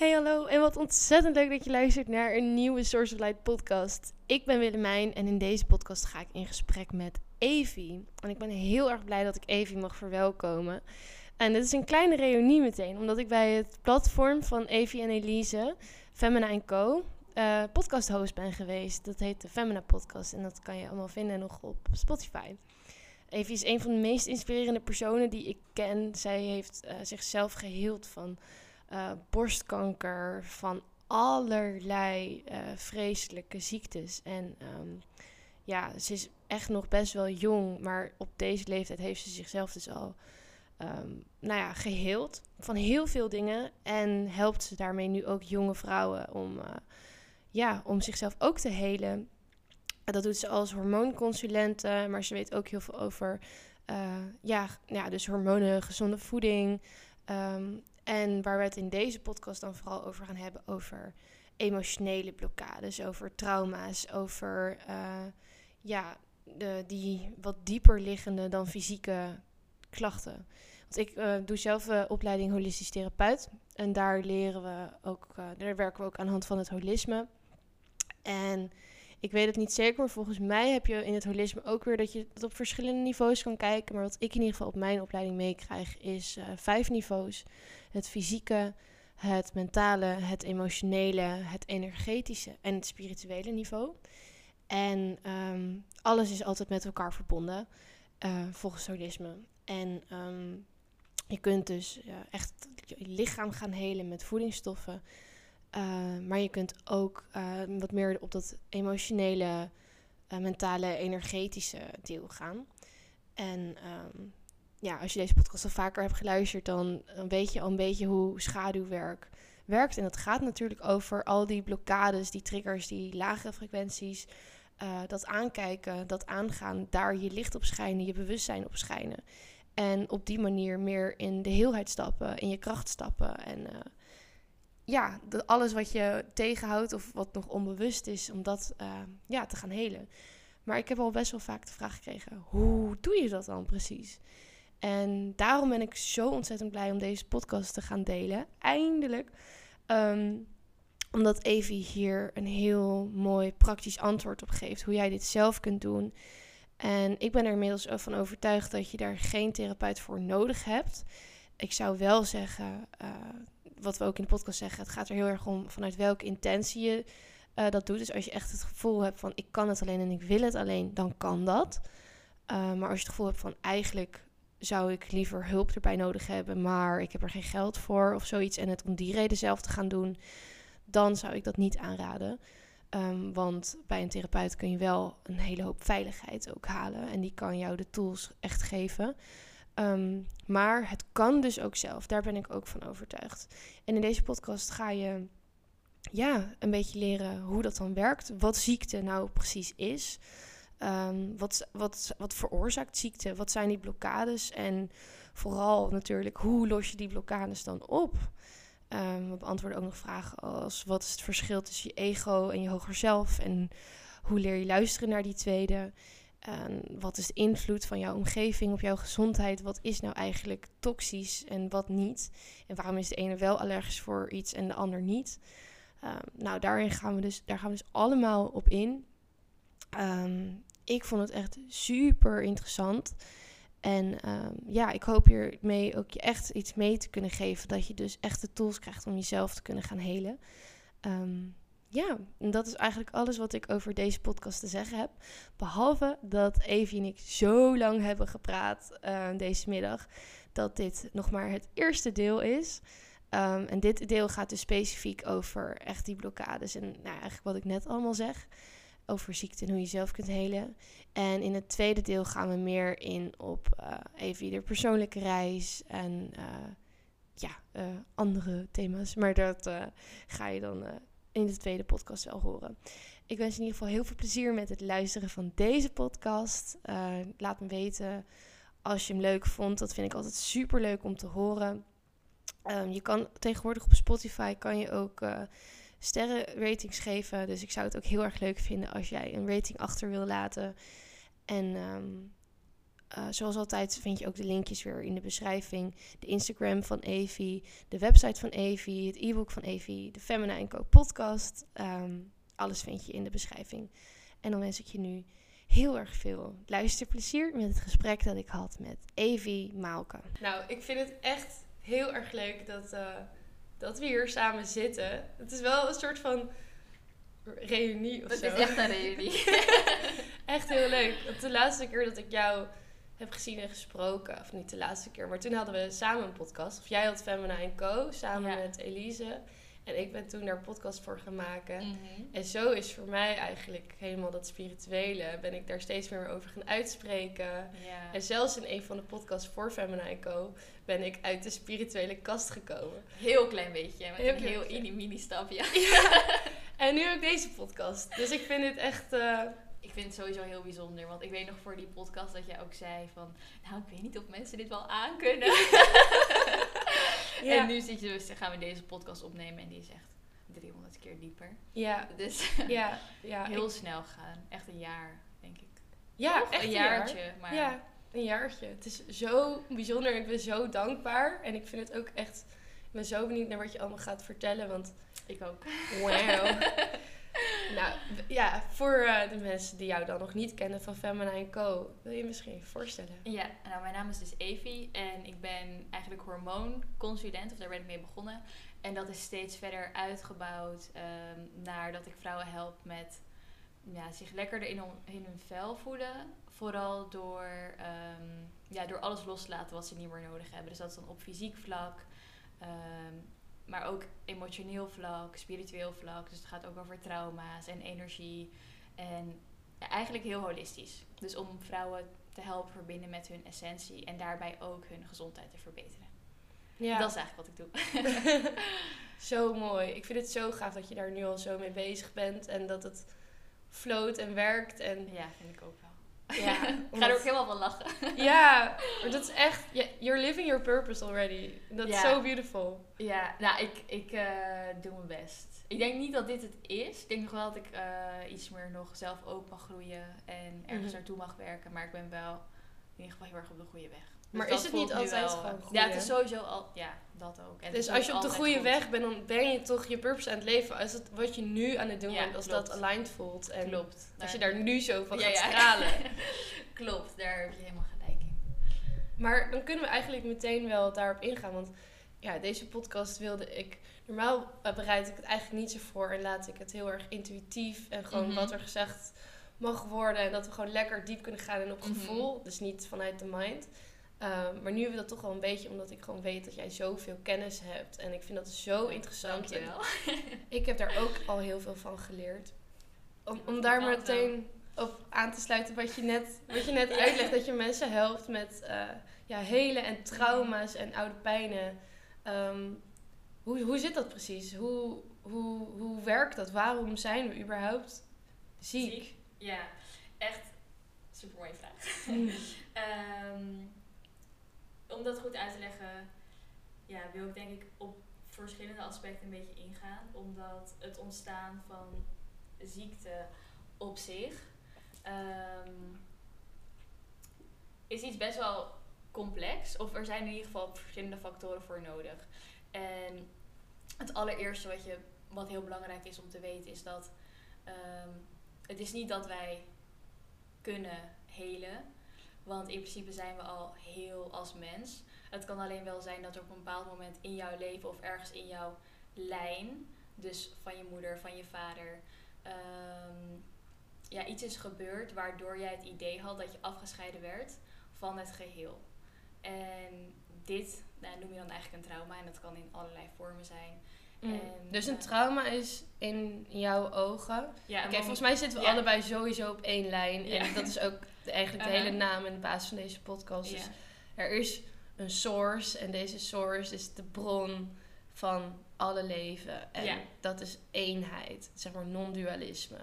Hey hallo en wat ontzettend leuk dat je luistert naar een nieuwe Source of Light podcast. Ik ben Willemijn en in deze podcast ga ik in gesprek met Evie. En ik ben heel erg blij dat ik Evie mag verwelkomen. En dit is een kleine reunie meteen, omdat ik bij het platform van Evie en Elise, Femina Co, uh, podcast host ben geweest. Dat heet de Femina Podcast en dat kan je allemaal vinden nog op Spotify. Evie is een van de meest inspirerende personen die ik ken. Zij heeft uh, zichzelf geheeld van uh, borstkanker, van allerlei uh, vreselijke ziektes. En um, ja, ze is echt nog best wel jong, maar op deze leeftijd heeft ze zichzelf dus al um, nou ja, geheeld van heel veel dingen. En helpt ze daarmee nu ook jonge vrouwen om, uh, ja, om zichzelf ook te helen. Dat doet ze als hormoonconsulente, maar ze weet ook heel veel over ja, ja, dus hormonen, gezonde voeding. Um, en waar we het in deze podcast dan vooral over gaan hebben, over emotionele blokkades, over trauma's, over uh, ja, de, die wat dieper liggende dan fysieke klachten. Want ik uh, doe zelf uh, opleiding holistisch therapeut. En daar leren we ook, daar werken we ook aan de hand van het holisme. En ik weet het niet zeker, maar volgens mij heb je in het holisme ook weer dat je het op verschillende niveaus kan kijken. Maar wat ik in ieder geval op mijn opleiding meekrijg, is vijf niveaus het fysieke, het mentale, het emotionele, het energetische en het spirituele niveau. En um, alles is altijd met elkaar verbonden, uh, volgens holisme. En um, je kunt dus uh, echt je lichaam gaan helen met voedingsstoffen. Uh, maar je kunt ook wat meer op dat emotionele, mentale, energetische deel gaan. En um, ja, als je deze podcast al vaker hebt geluisterd, dan, weet je al een beetje hoe schaduwwerk werkt. En dat gaat natuurlijk over al die blokkades, die triggers, die lagere frequenties. Dat aankijken, dat aangaan, daar je licht op schijnen, je bewustzijn op schijnen. En op die manier meer in de heelheid stappen, in je kracht stappen. En ja, alles wat je tegenhoudt of wat nog onbewust is, om dat uh, ja, te gaan helen. Maar ik heb al best wel vaak de vraag gekregen: hoe doe je dat dan precies? En daarom ben ik zo ontzettend blij om deze podcast te gaan delen. Eindelijk. Um, omdat Evie hier een heel mooi praktisch antwoord op geeft. Hoe jij dit zelf kunt doen. En ik ben er inmiddels van overtuigd dat je daar geen therapeut voor nodig hebt. Ik zou wel zeggen, uh, wat we ook in de podcast zeggen, het gaat er heel erg om vanuit welke intentie je uh, dat doet. Dus als je echt het gevoel hebt van ik kan het alleen en ik wil het alleen, dan kan dat. Uh, maar als je het gevoel hebt van eigenlijk zou ik liever hulp erbij nodig hebben, maar ik heb er geen geld voor of zoiets en het om die reden zelf te gaan doen, dan zou ik dat niet aanraden. Um, want bij een therapeut kun je wel een hele hoop veiligheid ook halen en die kan jou de tools echt geven. Um, maar het kan dus ook zelf, daar ben ik ook van overtuigd. En in deze podcast ga je ja, een beetje leren hoe dat dan werkt, wat ziekte nou precies is. Um, wat, wat, wat veroorzaakt ziekte? Wat zijn die blokkades? En vooral natuurlijk, hoe los je die blokkades dan op? Um, we beantwoorden ook nog vragen als wat is het verschil tussen je ego en je hoger zelf? En hoe leer je luisteren naar die tweede? En wat is de invloed van jouw omgeving op jouw gezondheid? Wat is nou eigenlijk toxisch en wat niet? En waarom is de ene wel allergisch voor iets en de ander niet? Um, nou, daarin gaan we dus, daar gaan we dus allemaal op in. Um, ik vond het echt super interessant. En um, ja, ik hoop hiermee ook je echt iets mee te kunnen geven. Dat je dus echt de tools krijgt om jezelf te kunnen gaan helen. Um, ja, en dat is eigenlijk alles wat ik over deze podcast te zeggen heb. Behalve dat Evie en ik zo lang hebben gepraat uh, deze middag. Dat dit nog maar het eerste deel is. Um, en dit deel gaat dus specifiek over echt die blokkades. En nou, eigenlijk wat ik net allemaal zeg over ziekte en hoe je zelf kunt helen. En in het tweede deel gaan we meer in op uh, even ieder persoonlijke reis en uh, ja, andere thema's. Maar dat ga je dan in de tweede podcast wel horen. Ik wens in ieder geval heel veel plezier met het luisteren van deze podcast. laat me weten als je hem leuk vond. Dat vind ik altijd super leuk om te horen. Um, je kan tegenwoordig op Spotify kan je ook sterrenratings geven. Dus ik zou het ook heel erg leuk vinden als jij een rating achter wil laten. En um, eh, zoals altijd vind je ook de linkjes weer in de beschrijving. De Instagram van Evi, de website van Evi, het e-book van Evi, de Feminine Co podcast. Ehm, alles vind je in de beschrijving. En dan wens ik je nu heel erg veel luisterplezier met het gesprek dat ik had met Evi Maalke. Nou, ik vind het echt heel erg leuk dat, uh, dat we hier samen zitten. Het is wel een soort van reunie of het zo. Het is echt een reunie. echt heel leuk. Want de laatste keer dat ik jou heb gezien en gesproken, of niet de laatste keer, maar toen hadden we samen een podcast. Of jij had Femina Co. samen Ja. met Elise. En ik ben toen daar een podcast voor gaan maken. Mhm. En zo is voor mij eigenlijk helemaal dat spirituele. Ben ik daar steeds meer over gaan uitspreken. Ja. En zelfs in een van de podcasts voor Femina Co. ben ik uit de spirituele kast gekomen. Heel klein beetje, met Heel een heel beetje. mini mini stapje. En nu ook deze podcast. Dus ik vind het echt... eh, Ik vind het sowieso heel bijzonder, want ik weet nog voor die podcast dat jij ook zei van, nou ik weet niet of mensen dit wel aankunnen. Ja. En nu zit je dus, gaan we deze podcast opnemen en die is echt 300 keer dieper. ja, Dus ja, ja. heel ik- snel gaan, echt een jaar denk ik. ja, echt een jaar. jaartje, maar Ja, een jaartje. Het is zo bijzonder. Ik ben zo dankbaar. En ik vind het ook echt... Ik ben zo benieuwd naar wat je allemaal gaat vertellen. Want ik ook. wauw. nou, ja, voor eh, de mensen die jou dan nog niet kennen van Feminine Co. Wil je misschien voorstellen? Ja, nou mijn naam is dus Evie en ik ben eigenlijk hormoonconsulent, of daar ben ik mee begonnen. En dat is steeds verder uitgebouwd ehm, naar dat ik vrouwen help met ja, zich lekkerder in, hun- in hun vel voelen. Vooral door, ehm, ja, door alles los te laten wat ze niet meer nodig hebben. Dus dat is dan op fysiek vlak, ehm, maar ook emotioneel vlak, spiritueel vlak. Dus het gaat ook over trauma's en energie. En ja, eigenlijk heel holistisch. Dus om vrouwen te helpen verbinden met hun essentie en daarbij ook hun gezondheid te verbeteren. Ja, Dat is eigenlijk wat ik doe. zo mooi. Ik vind het zo gaaf dat je daar nu al zo mee bezig bent. En dat het float en werkt. En Ja, vind ik ook wel. Ja, Ik ga er ook helemaal van lachen. Ja, maar dat is echt... You're living your purpose already. Dat is Ja. so beautiful. Ja, nou, ik, ik eh, doe mijn best. Ik denk niet dat dit het is. Ik denk nog wel dat ik eh, iets meer nog zelf ook mag groeien en ergens Mhm. naartoe mag werken. Maar ik ben wel in ieder geval heel erg op de goede weg. Dus Maar is het niet altijd wel, gewoon goed, Ja, het is sowieso al... Ja, dat ook. En Dus is als je op de goede goed. weg bent, dan ben je toch je purpose aan het leven. Als het wat je nu aan het doen Ja, bent, als klopt. dat aligned voelt. En Klopt. als je daar nu zo van Ja, gaat ja. stralen. Klopt, daar heb je helemaal gelijk in. Maar dan kunnen we eigenlijk meteen wel daarop ingaan. Want ja, deze podcast wilde ik... Normaal bereid ik het eigenlijk niet zo voor. En laat ik het heel erg intuïtief. En gewoon Mhm. wat er gezegd mag worden. En dat we gewoon lekker diep kunnen gaan en op Mhm. gevoel. Dus niet vanuit de mind. Ehm, maar nu hebben we dat toch wel een beetje, omdat ik gewoon weet dat jij zoveel kennis hebt. En ik vind dat zo interessant. En ik heb daar ook al heel veel van geleerd. Om, om daar kan meteen op aan te sluiten wat je net, wat je net uitlegt. Dat je mensen helpt met eh ja, helen en trauma's en oude pijnen. Ehm, hoe, hoe zit dat precies? Hoe, hoe, hoe werkt dat? Waarom zijn we überhaupt ziek? Ja, echt super mooie vraag. Mm. Om dat goed uit te leggen, ja, wil ik denk ik op verschillende aspecten een beetje ingaan. Omdat het ontstaan van ziekte op zich ehm, is iets best wel complex. Of er zijn in ieder geval verschillende factoren voor nodig. En het allereerste wat, je, wat heel belangrijk is om te weten is dat ehm, het is niet dat wij kunnen helen. Want in principe zijn we al heel als mens. Het kan alleen wel zijn dat er op een bepaald moment in jouw leven of ergens in jouw lijn, dus van je moeder, van je vader, ehm, ja, iets is gebeurd waardoor jij het idee had dat je afgescheiden werd van het geheel. En dit nou, noem je dan eigenlijk een trauma en dat kan in allerlei vormen zijn. Mm. En, dus een eh, trauma is in jouw ogen. Ja, Oké, volgens mij zitten we Ja. allebei sowieso op één lijn. Ja. En dat is ook eigenlijk de Uh-huh. hele naam en de basis van deze podcast. Dus er is een source en deze source is de bron van alle leven. En dat is eenheid, zeg maar non-dualisme.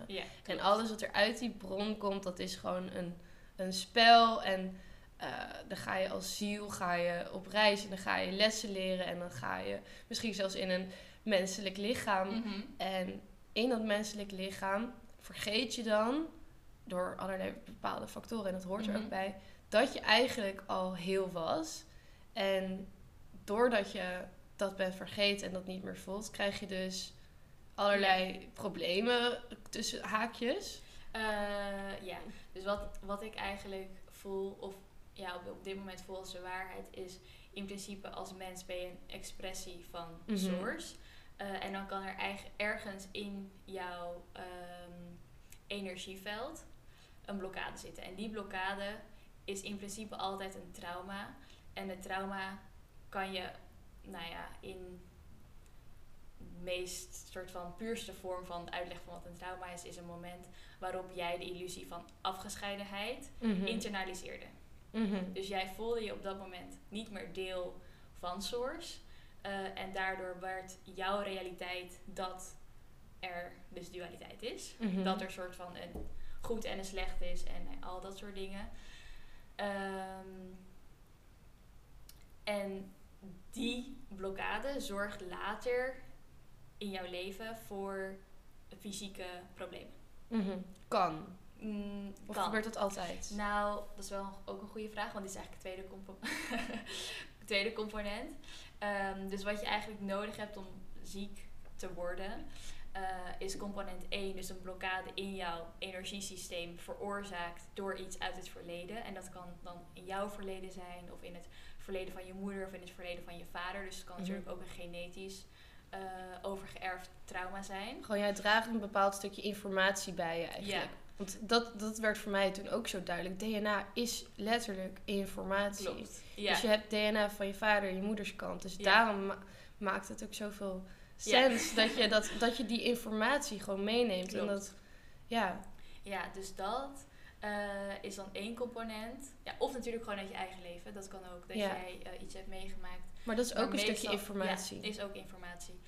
En alles wat er uit die bron komt, dat is gewoon een, een spel. En eh, dan ga je als ziel ga je op reis en dan ga je lessen leren. En dan ga je misschien zelfs in een menselijk lichaam. Mhm. En in dat menselijk lichaam vergeet je dan door allerlei bepaalde factoren, en dat hoort er Mhm. ook bij, dat je eigenlijk al heel was. En doordat je dat bent vergeten en dat niet meer voelt, krijg je dus allerlei problemen tussen haakjes. Eh, ja, dus wat, wat ik eigenlijk voel, of ja, op, op dit moment voel als de waarheid, is in principe als mens ben je een expressie van Mhm. source. Eh, en dan kan er ergens in jouw ehm, energieveld een blokkade zitten. En die blokkade is in principe altijd een trauma. En het trauma kan je, nou ja, in de meest soort van puurste vorm van het uitleg van wat een trauma is, is een moment waarop jij de illusie van afgescheidenheid Mhm. internaliseerde. Mhm. Dus jij voelde je op dat moment niet meer deel van Source. eh, en daardoor werd jouw realiteit dat er dus dualiteit is. Mhm. Dat er soort van een goed en een slecht is en al dat soort dingen. Ehm, en die blokkade zorgt later in jouw leven voor fysieke problemen. Mhm. Kan. Mm, Of kan. gebeurt dat altijd? Nou, dat is wel ook een goede vraag, want dit is eigenlijk het tweede, compo tweede component. Ehm, dus wat je eigenlijk nodig hebt om ziek te worden, eh, is component 1, dus een blokkade in jouw energiesysteem veroorzaakt door iets uit het verleden. En dat kan dan in jouw verleden zijn, of in het verleden van je moeder, of in het verleden van je vader. Dus het kan Mhm. natuurlijk ook een genetisch eh, overgeërfd trauma zijn. Gewoon, jij draagt een bepaald stukje informatie bij je eigenlijk. Ja. Want dat, dat werd voor mij toen ook zo duidelijk. DNA is letterlijk informatie. Klopt. Ja. Dus je hebt DNA van je vader en je moeders kant. Dus Ja. daarom ma- maakt het ook zoveel Ja. sens dat, je dat, dat je die informatie gewoon meeneemt. En dat, ja, Ja, dus dat eh, is dan één component. Ja, of natuurlijk gewoon uit je eigen leven. Dat kan ook, dat Ja. jij eh, iets hebt meegemaakt. maar dat is ook een stukje informatie. Ja, is ook informatie.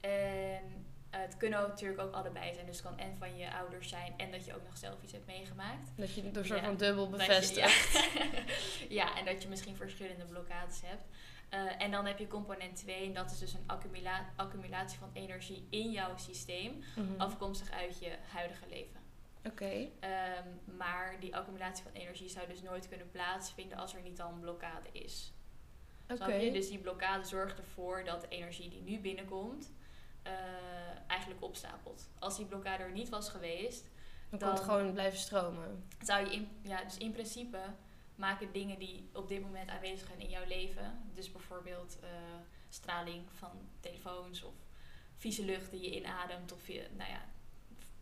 En eh, het kunnen ook natuurlijk ook allebei zijn. Dus het kan en van je ouders zijn en dat je ook nog zelf iets hebt meegemaakt. Dat je door soort Ja. van dubbel je- bevestigt. ja. ja, en dat je misschien verschillende blokkades hebt. Eh, en dan heb je component 2 en dat is dus een accumula- accumulatie van energie in jouw systeem, Mhm. afkomstig uit je huidige leven. Oké. Ehm, maar die accumulatie van energie zou dus nooit kunnen plaatsvinden als er niet al een blokkade is. Oké. je? Dus die blokkade zorgt ervoor dat de energie die nu binnenkomt, eh, eigenlijk opstapelt. Als die blokkade er niet was geweest, Dan kan het gewoon blijven stromen. zou je in, ja, dus in principe maken dingen die op dit moment aanwezig zijn in jouw leven, dus bijvoorbeeld eh, straling van telefoons of vieze lucht die je inademt of je, nou ja,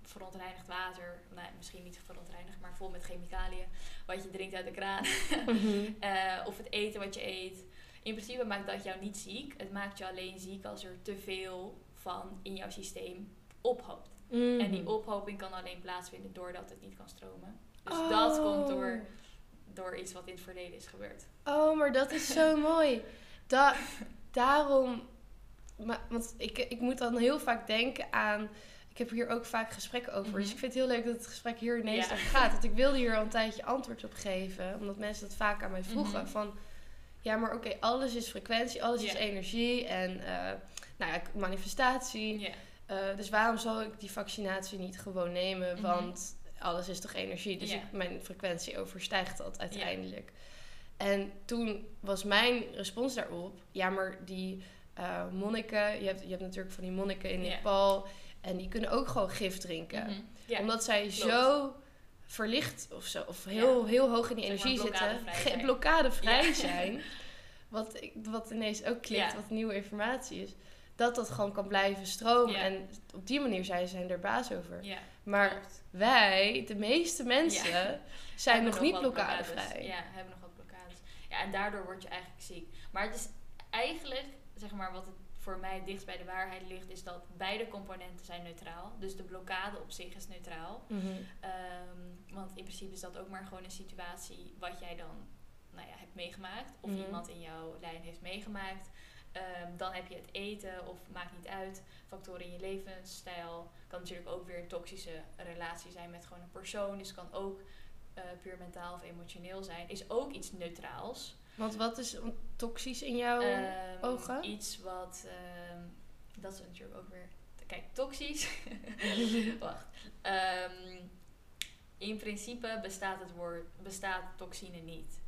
verontreinigd water, nou, misschien niet verontreinigd, maar vol met chemicaliën, wat je drinkt uit de kraan, Mhm. Eh, of het eten wat je eet. In principe maakt dat jou niet ziek. Het maakt je alleen ziek als er te veel van in jouw systeem ophoopt. En Mhm. die ophoping kan alleen plaatsvinden doordat het niet kan stromen. Dus dat komt door, door iets wat in het verleden is gebeurd. Oh, maar dat is zo mooi. Da daarom, maar, want ik, ik moet dan heel vaak denken aan. Ik heb hier ook vaak gesprekken over. Dus Mhm. ik vind het heel leuk dat het gesprek hier ineens Ja. over gaat. Want ik wilde hier al een tijdje antwoord op geven. Omdat mensen dat vaak aan mij vroegen. Mhm. Van, ja, maar oké, alles is frequentie, alles is energie. En eh, nou ja, manifestatie. Eh, dus waarom zal ik die vaccinatie niet gewoon nemen? Mhm. Want alles is toch energie? Dus ik, mijn frequentie overstijgt dat uiteindelijk. En toen was mijn respons daarop... Ja, maar die eh, monniken... Je hebt, je hebt natuurlijk van die monniken in. Nepal... En die kunnen ook gewoon gif drinken. Mhm. Omdat zij klopt. zo verlicht of zo... Of heel, heel hoog in die energie zitten. zijn. blokkadevrij Ja. zijn. Wat, wat ineens ook klikt, Ja. wat nieuwe informatie is. Dat dat gewoon kan blijven stromen. En op die manier zijn zij er baas over. Maar klopt. Wij, de meeste mensen, zijn nog niet blokkadevrij. Ja, hebben nog wat blokkades. Ja, en daardoor word je eigenlijk ziek. Maar het is eigenlijk, zeg maar, wat het voor mij dichtst bij de waarheid ligt, is dat beide componenten zijn neutraal. Dus de blokkade op zich is neutraal. Ehm, want in principe is dat ook maar gewoon een situatie wat jij dan nou ja, hebt meegemaakt. Of Mhm. iemand in jouw lijn heeft meegemaakt. Ehm, dan heb je het eten of maakt niet uit. Factoren in je levensstijl. Kan natuurlijk ook weer een toxische relatie zijn met gewoon een persoon. Dus kan ook eh, puur mentaal of emotioneel zijn. Is ook iets neutraals. Want wat is toxisch in jouw Ehm, ogen? Iets wat... ehm, dat is natuurlijk ook weer... Kijk, toxisch. Wacht. In principe bestaat het woord, bestaat toxine niet.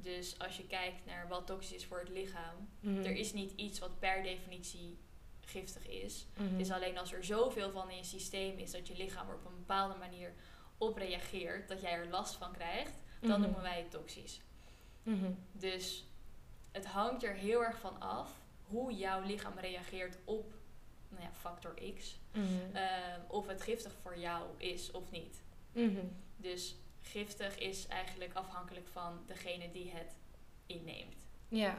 Dus als je kijkt naar wat toxisch is voor het lichaam, Mhm. er is niet iets wat per definitie giftig is. Mhm. Het is alleen als er zoveel van in je systeem is dat je lichaam er op een bepaalde manier op reageert, dat jij er last van krijgt, dan Mhm. noemen wij het toxisch. Dus het hangt er heel erg van af hoe jouw lichaam reageert op nou ja, factor X. Ehm, of het giftig voor jou is of niet. Dus giftig is eigenlijk afhankelijk van degene die het inneemt. Ja.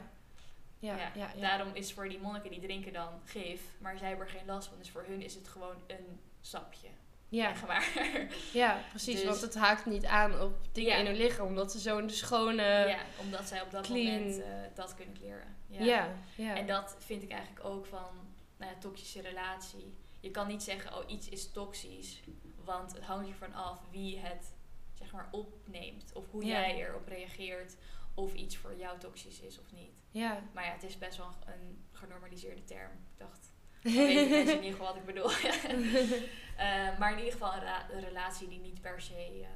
Ja, ja, ja. Daarom is voor die monniken die drinken dan gif, maar zij hebben er geen last van. Dus voor hun is het gewoon een sapje. Ja, ja, precies. Dus- want het haakt niet aan op dingen Ja. in hun lichaam. Omdat ze zo'n schone... ja, omdat zij op dat clean. moment eh, dat kunnen leren. Ja, ja. En dat vind ik eigenlijk ook van nou ja, toxische relatie. Je kan niet zeggen, oh iets is toxisch. Want het hangt ervan af wie het zeg maar opneemt. Of hoe Ja. jij erop reageert. Of iets voor jou toxisch is of niet. ja. Maar ja, het is best wel een genormaliseerde term. Ik dacht, dan weten mensen in ieder geval wat ik bedoel. Eh, maar in ieder geval een, relatie die niet per se eh,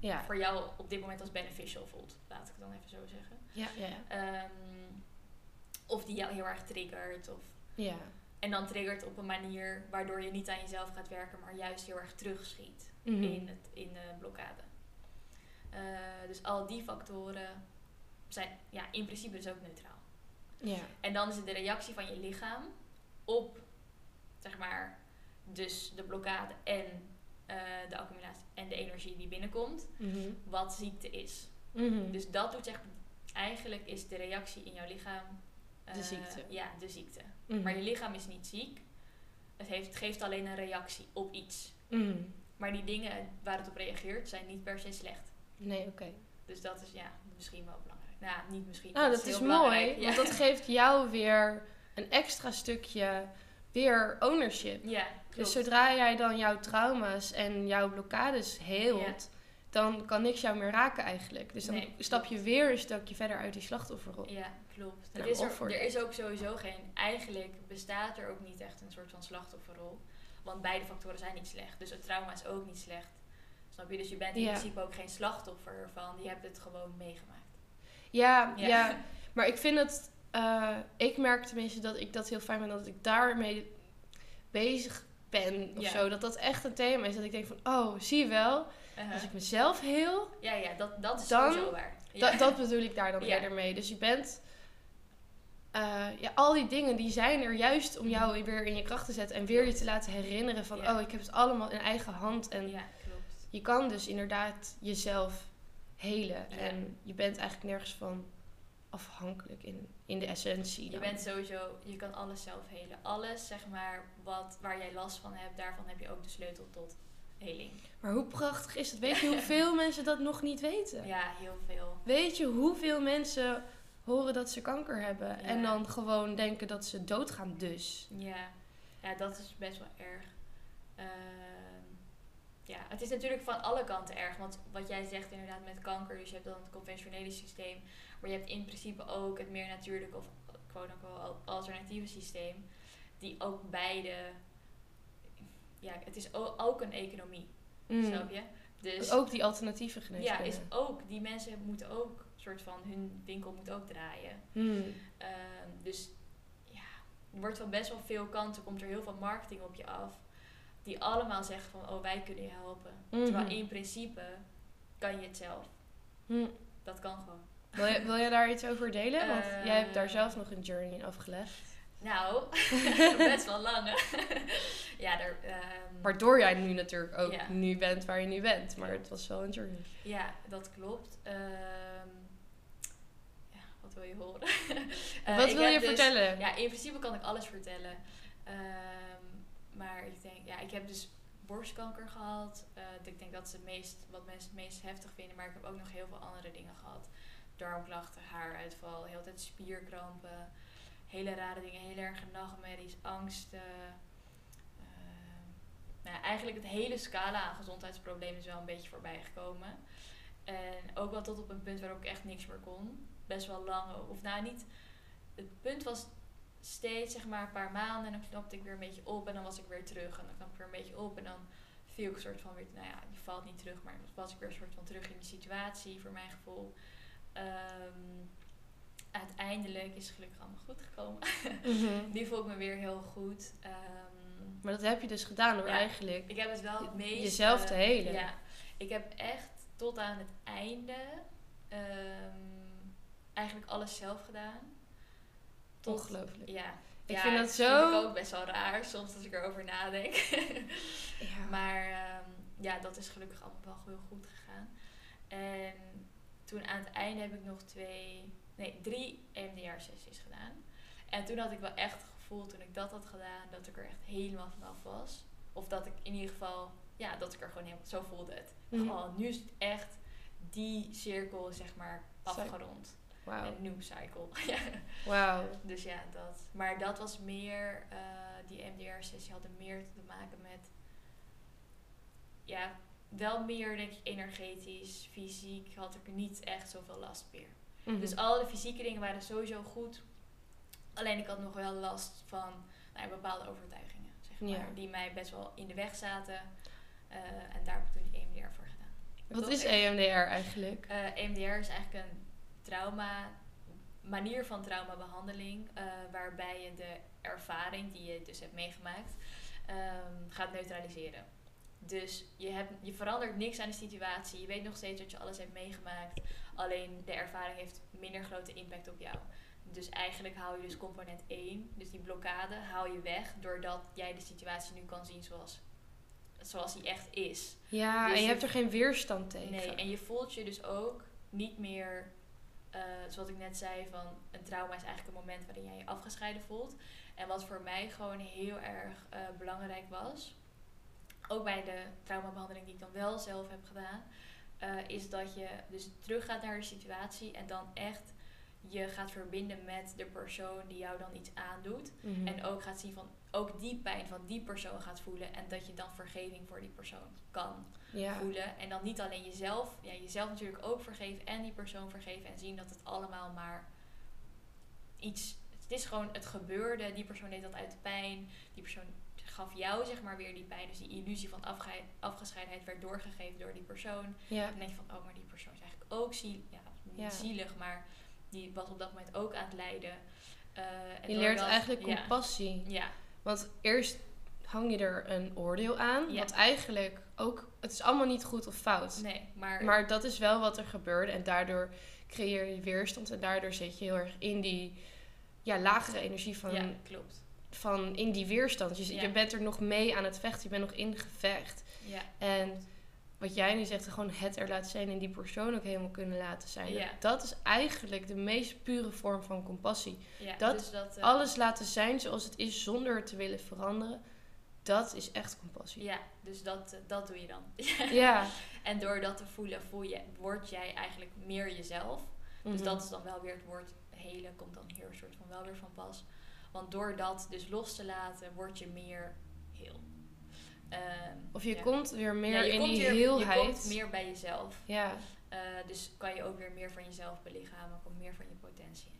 ja. voor jou op dit moment als beneficial voelt. Laat ik het dan even zo zeggen. Ja, ja, ja. Ehm, of die jou heel erg triggert. Of, Ja. en dan triggert op een manier waardoor je niet aan jezelf gaat werken, maar juist heel erg terugschiet Mhm. in, het, in de blokkade. Eh, dus al die factoren zijn ja, in principe dus ook neutraal. Ja. En dan is het de reactie van je lichaam op, zeg maar, dus de blokkade en eh, de accumulatie en de energie die binnenkomt, Mhm. wat ziekte is. Mhm. Dus dat doet zeg eigenlijk is de reactie in jouw lichaam. De eh, ziekte. Ja, de ziekte. Mhm. Maar je lichaam is niet ziek. Het, heeft, het geeft alleen een reactie op iets. Maar die dingen waar het op reageert zijn niet per se slecht. Nee, oké. Dus dat is ja, misschien wel belangrijk. Nou, niet misschien. Nou, dat is heel mooi. Want dat geeft jou weer een extra stukje weer ownership. Ja, klopt. Dus zodra jij dan jouw trauma's en jouw blokkades heelt, dan kan niks jou meer raken eigenlijk. Dus dan Nee, stap je weer een stukje verder uit die slachtofferrol. Ja, klopt. Het is er, er is ook sowieso geen... Eigenlijk bestaat er ook niet echt een soort van slachtofferrol. Want beide factoren zijn niet slecht. Dus het trauma is ook niet slecht. Snap je? Dus je bent in Ja. principe ook geen slachtoffer ervan. Je hebt het gewoon meegemaakt. Ja, Ja. ja. maar ik vind het, eh, ik merk tenminste dat ik dat heel fijn vind dat ik daarmee bezig ben of Ja. zo. Dat dat echt een thema is. Dat ik denk van, oh, zie je wel, Uh-huh. als ik mezelf heel, Ja, ja, dat, dat is Dan- sowieso waar. Da- dat bedoel ik daar dan Ja. eerder mee. Dus je bent... eh, ja, al die dingen die zijn er juist om jou weer in je kracht te zetten. En weer je te laten herinneren van... Ja. Oh, ik heb het allemaal in eigen hand. En Ja, klopt. je kan dus inderdaad jezelf helen. Ja. En je bent eigenlijk nergens van afhankelijk in, in de essentie. Je bent sowieso, je kan alles zelf helen. Alles, zeg maar, wat, waar jij last van hebt, daarvan heb je ook de sleutel tot heling. Maar hoe prachtig is het? Weet je hoeveel mensen dat nog niet weten? Ja, heel veel. Weet je hoeveel mensen horen dat ze kanker hebben... Ja. en dan gewoon denken dat ze doodgaan dus... Ja, ja dat is best wel erg. Ehm, ja, het is natuurlijk van alle kanten erg. Want wat jij zegt inderdaad met kanker, dus je hebt dan het conventionele systeem. Maar je hebt in principe ook het meer natuurlijke of quote unquote alternatieve systeem. Die ook beide... Ja, het is ook een economie, Mm. snap je? Dus Ook die alternatieve ja, geneeskunde. is ook, die mensen moeten ook, soort van, hun winkel moet ook draaien. Hmm. Ehm, dus ja, er wordt van best wel veel kanten, komt er heel veel marketing op je af. Die allemaal zeggen van, oh wij kunnen je helpen. Mhm. Terwijl in principe kan je het zelf. Hmm. Dat kan gewoon. Wil, je, wil je daar iets over delen? Want Eh. jij hebt daar zelf nog een journey in afgelegd. Nou, best wel lang hè. ja, daar, ehm, Waardoor jij nu natuurlijk ook nu bent waar je nu bent. Maar het was wel een journey. ja, dat klopt. Ehm, wil je horen? Eh, Wat wil je dus- vertellen? Ja, in principe kan ik alles vertellen. Ehm, maar ik denk, ja, ik heb dus borstkanker gehad. Eh, ik denk dat is het meest, wat mensen het meest heftig vinden. Maar ik heb ook nog heel veel andere dingen gehad. Darmklachten, haaruitval, heel tijd spierkrampen. Hele rare dingen, heel erge nachtmerries, angsten. Ehm, nou, ja, eigenlijk het hele scala aan gezondheidsproblemen is wel een beetje voorbij gekomen. En ook wel tot op een punt waarop ik echt niks meer kon. Best wel lang. Of nou, niet. Het punt was steeds zeg maar een paar maanden en dan knapte ik weer een beetje op en dan was ik weer terug en dan knapte ik weer een beetje op en dan viel ik een soort van weer, nou ja, je valt niet terug, maar was ik weer een soort van terug in de situatie, voor mijn gevoel. Ehm, uiteindelijk is het gelukkig allemaal goed gekomen. Die voel ik me weer heel goed. Ehm, Maar dat heb je dus gedaan door Ja. eigenlijk ik heb het wel het meest... jezelf te eh, helen. Ja, ik heb echt tot aan het einde ehm, eigenlijk alles zelf gedaan. Tot, Ongelooflijk. Ja. Ik Ja, vind dat Vind zo- ik ook best wel raar, soms als ik erover nadenk. Ja. maar ehm, ja, dat is gelukkig allemaal wel heel goed gegaan. En toen aan het einde heb ik nog twee, nee, drie EMDR-sessies gedaan. En toen had ik wel echt het gevoel, toen ik dat had gedaan, dat ik er echt helemaal vanaf was. Of dat ik in ieder geval, ja, dat ik er gewoon helemaal, zo voelde het. Mhm. Gewoon, nu is het echt die cirkel, zeg maar, afgerond. Wauw. Een nieuw cycle. ja. Wauw. Dus ja, dat. Maar dat was meer, eh, die MDR-sessie hadden meer te maken met, ja, wel meer denk ik energetisch, fysiek had ik niet echt zoveel last meer. Mhm. Dus alle fysieke dingen waren sowieso goed. Alleen ik had nog wel last van nou, bepaalde overtuigingen, zeg maar, Ja. die mij best wel in de weg zaten. Eh, en daar heb ik toen die EMDR voor gedaan. Wat is EMDR eigenlijk? eh, EMDR is eigenlijk een trauma, manier van traumabehandeling, eh waarbij je de ervaring die je dus hebt meegemaakt ehm, gaat neutraliseren. Dus je, hebt, je verandert niks aan de situatie, je weet nog steeds dat je alles hebt meegemaakt, alleen de ervaring heeft minder grote impact op jou. Dus eigenlijk haal je dus component 1, dus die blokkade, haal je weg doordat jij de situatie nu kan zien zoals, zoals die echt is. Ja, dus en je je- hebt er geen weerstand tegen. Nee, en je voelt je dus ook niet meer, eh, zoals ik net zei, van een trauma is eigenlijk een moment waarin jij je afgescheiden voelt. En wat voor mij gewoon heel erg eh, belangrijk was, ook bij de traumabehandeling die ik dan wel zelf heb gedaan, eh, is dat je dus teruggaat naar de situatie en dan echt je gaat verbinden met de persoon die jou dan iets aandoet. Mhm. En ook gaat zien van ook die pijn van die persoon gaat voelen en dat je dan vergeving voor die persoon kan ja. voelen. En dan niet alleen jezelf, ja, jezelf natuurlijk ook vergeven en die persoon vergeven. En zien dat het allemaal maar iets. Het is gewoon, het gebeurde. Die persoon deed dat uit de pijn. Die persoon gaf jou zeg maar weer die pijn. Dus die illusie van afge- afgescheidenheid werd doorgegeven door die persoon. ja. En dan denk je van, oh, maar die persoon is eigenlijk ook zielig. Ja, niet Ja. zielig, maar die was op dat moment ook aan het lijden. Eh, en Je leert eigenlijk compassie. Ja, Want eerst hang je er een oordeel aan. Ja. Wat eigenlijk ook... Het is allemaal niet goed of fout. nee, maar, Maar dat is wel wat er gebeurde. En daardoor creëer je weerstand. En daardoor zit je heel erg in die ja, lagere energie van, ja, klopt. van in die weerstand. Je, Ja. je bent er nog mee aan het vechten. Je bent nog in gevecht. Ja, En wat jij nu zegt, gewoon het er laten zijn en die persoon ook helemaal kunnen laten zijn. Ja. Dat is eigenlijk de meest pure vorm van compassie. ja Dat dus dat, eh, Alles laten zijn zoals het is zonder het te willen veranderen. Dat is echt compassie. Ja, dus dat, eh, dat doe je dan. Ja. En door dat te voelen, voel je, word jij eigenlijk meer jezelf. Dus Mhm. dat is dan wel weer het woord hele, komt dan hier een soort van wel weer van pas. Want door dat dus los te laten, word je meer heel. Ehm, Of je ja. komt weer meer Ja, je in komt die weer- heelheid. Je komt meer bij jezelf. Ja, Eh, dus kan je ook weer meer van jezelf belichamen, komt meer van je potentie.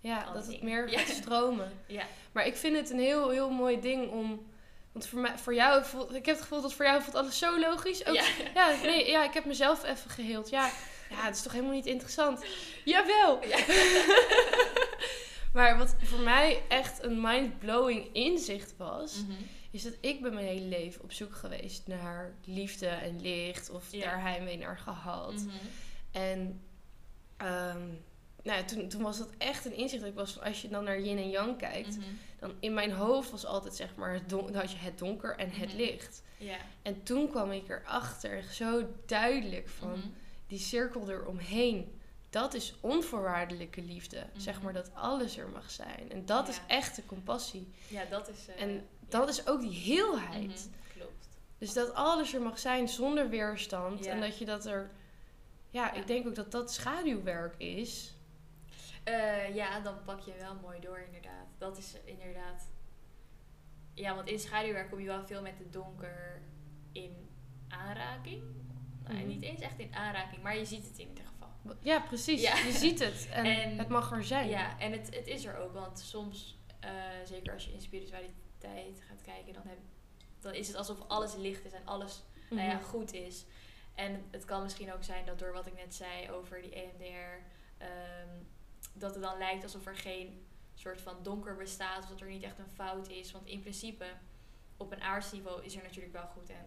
ja Al dat het dingen. meer gaat stromen. Ja, Maar ik vind het een heel, heel mooi ding om... Want voor, mij, voor jou voelt... Ik heb het gevoel dat voor jou voelt alles zo logisch. Ook, ja. ja, nee, ja, ik heb mezelf even geheeld. Ja, ja, het is toch helemaal niet interessant? Jawel! Ja. maar wat voor mij echt een mind-blowing inzicht was... Mhm. Is dat ik ben mijn hele leven op zoek geweest naar liefde en licht. Of Ja. daar heimwee naar gehad. Mhm. En ehm, nou ja, toen, toen was dat echt een inzicht. Dat ik was van, als je dan naar yin en yang kijkt... Mhm. dan in mijn hoofd was altijd zeg maar... Het don- had je het donker en het Mhm. licht. En toen kwam ik erachter, zo duidelijk van... Die cirkel eromheen... Dat is onvoorwaardelijke liefde. Zeg maar dat alles er mag zijn. En dat is Ja. echte compassie. ja, dat is... En ja. Dat is ook die heelheid. Mhm. Klopt. Dus dat alles er mag zijn zonder weerstand. Ja. En dat je dat er... Ja, Ja. ik denk ook dat dat schaduwwerk is. Eh, ja, dan pak je wel mooi door, inderdaad. Dat is inderdaad. Ja, want in schaduwwerk kom je wel veel met het donker in aanraking. Nou, niet eens echt in aanraking, maar je ziet het in ieder geval. Ja, precies. Ja. Je ziet het. En, En- het mag er zijn. Ja, en het, het is er ook, want soms, eh, zeker als je in spiritualiteit gaat kijken, dan, heb, dan is het alsof alles licht is en alles nou ja, Mhm. goed is. En het kan misschien ook zijn dat door wat ik net zei over die EMDR, ehm, dat het dan lijkt alsof er geen soort van donker bestaat, of dat er niet echt een fout is. Want in principe, op een aardsniveau is er natuurlijk wel goed en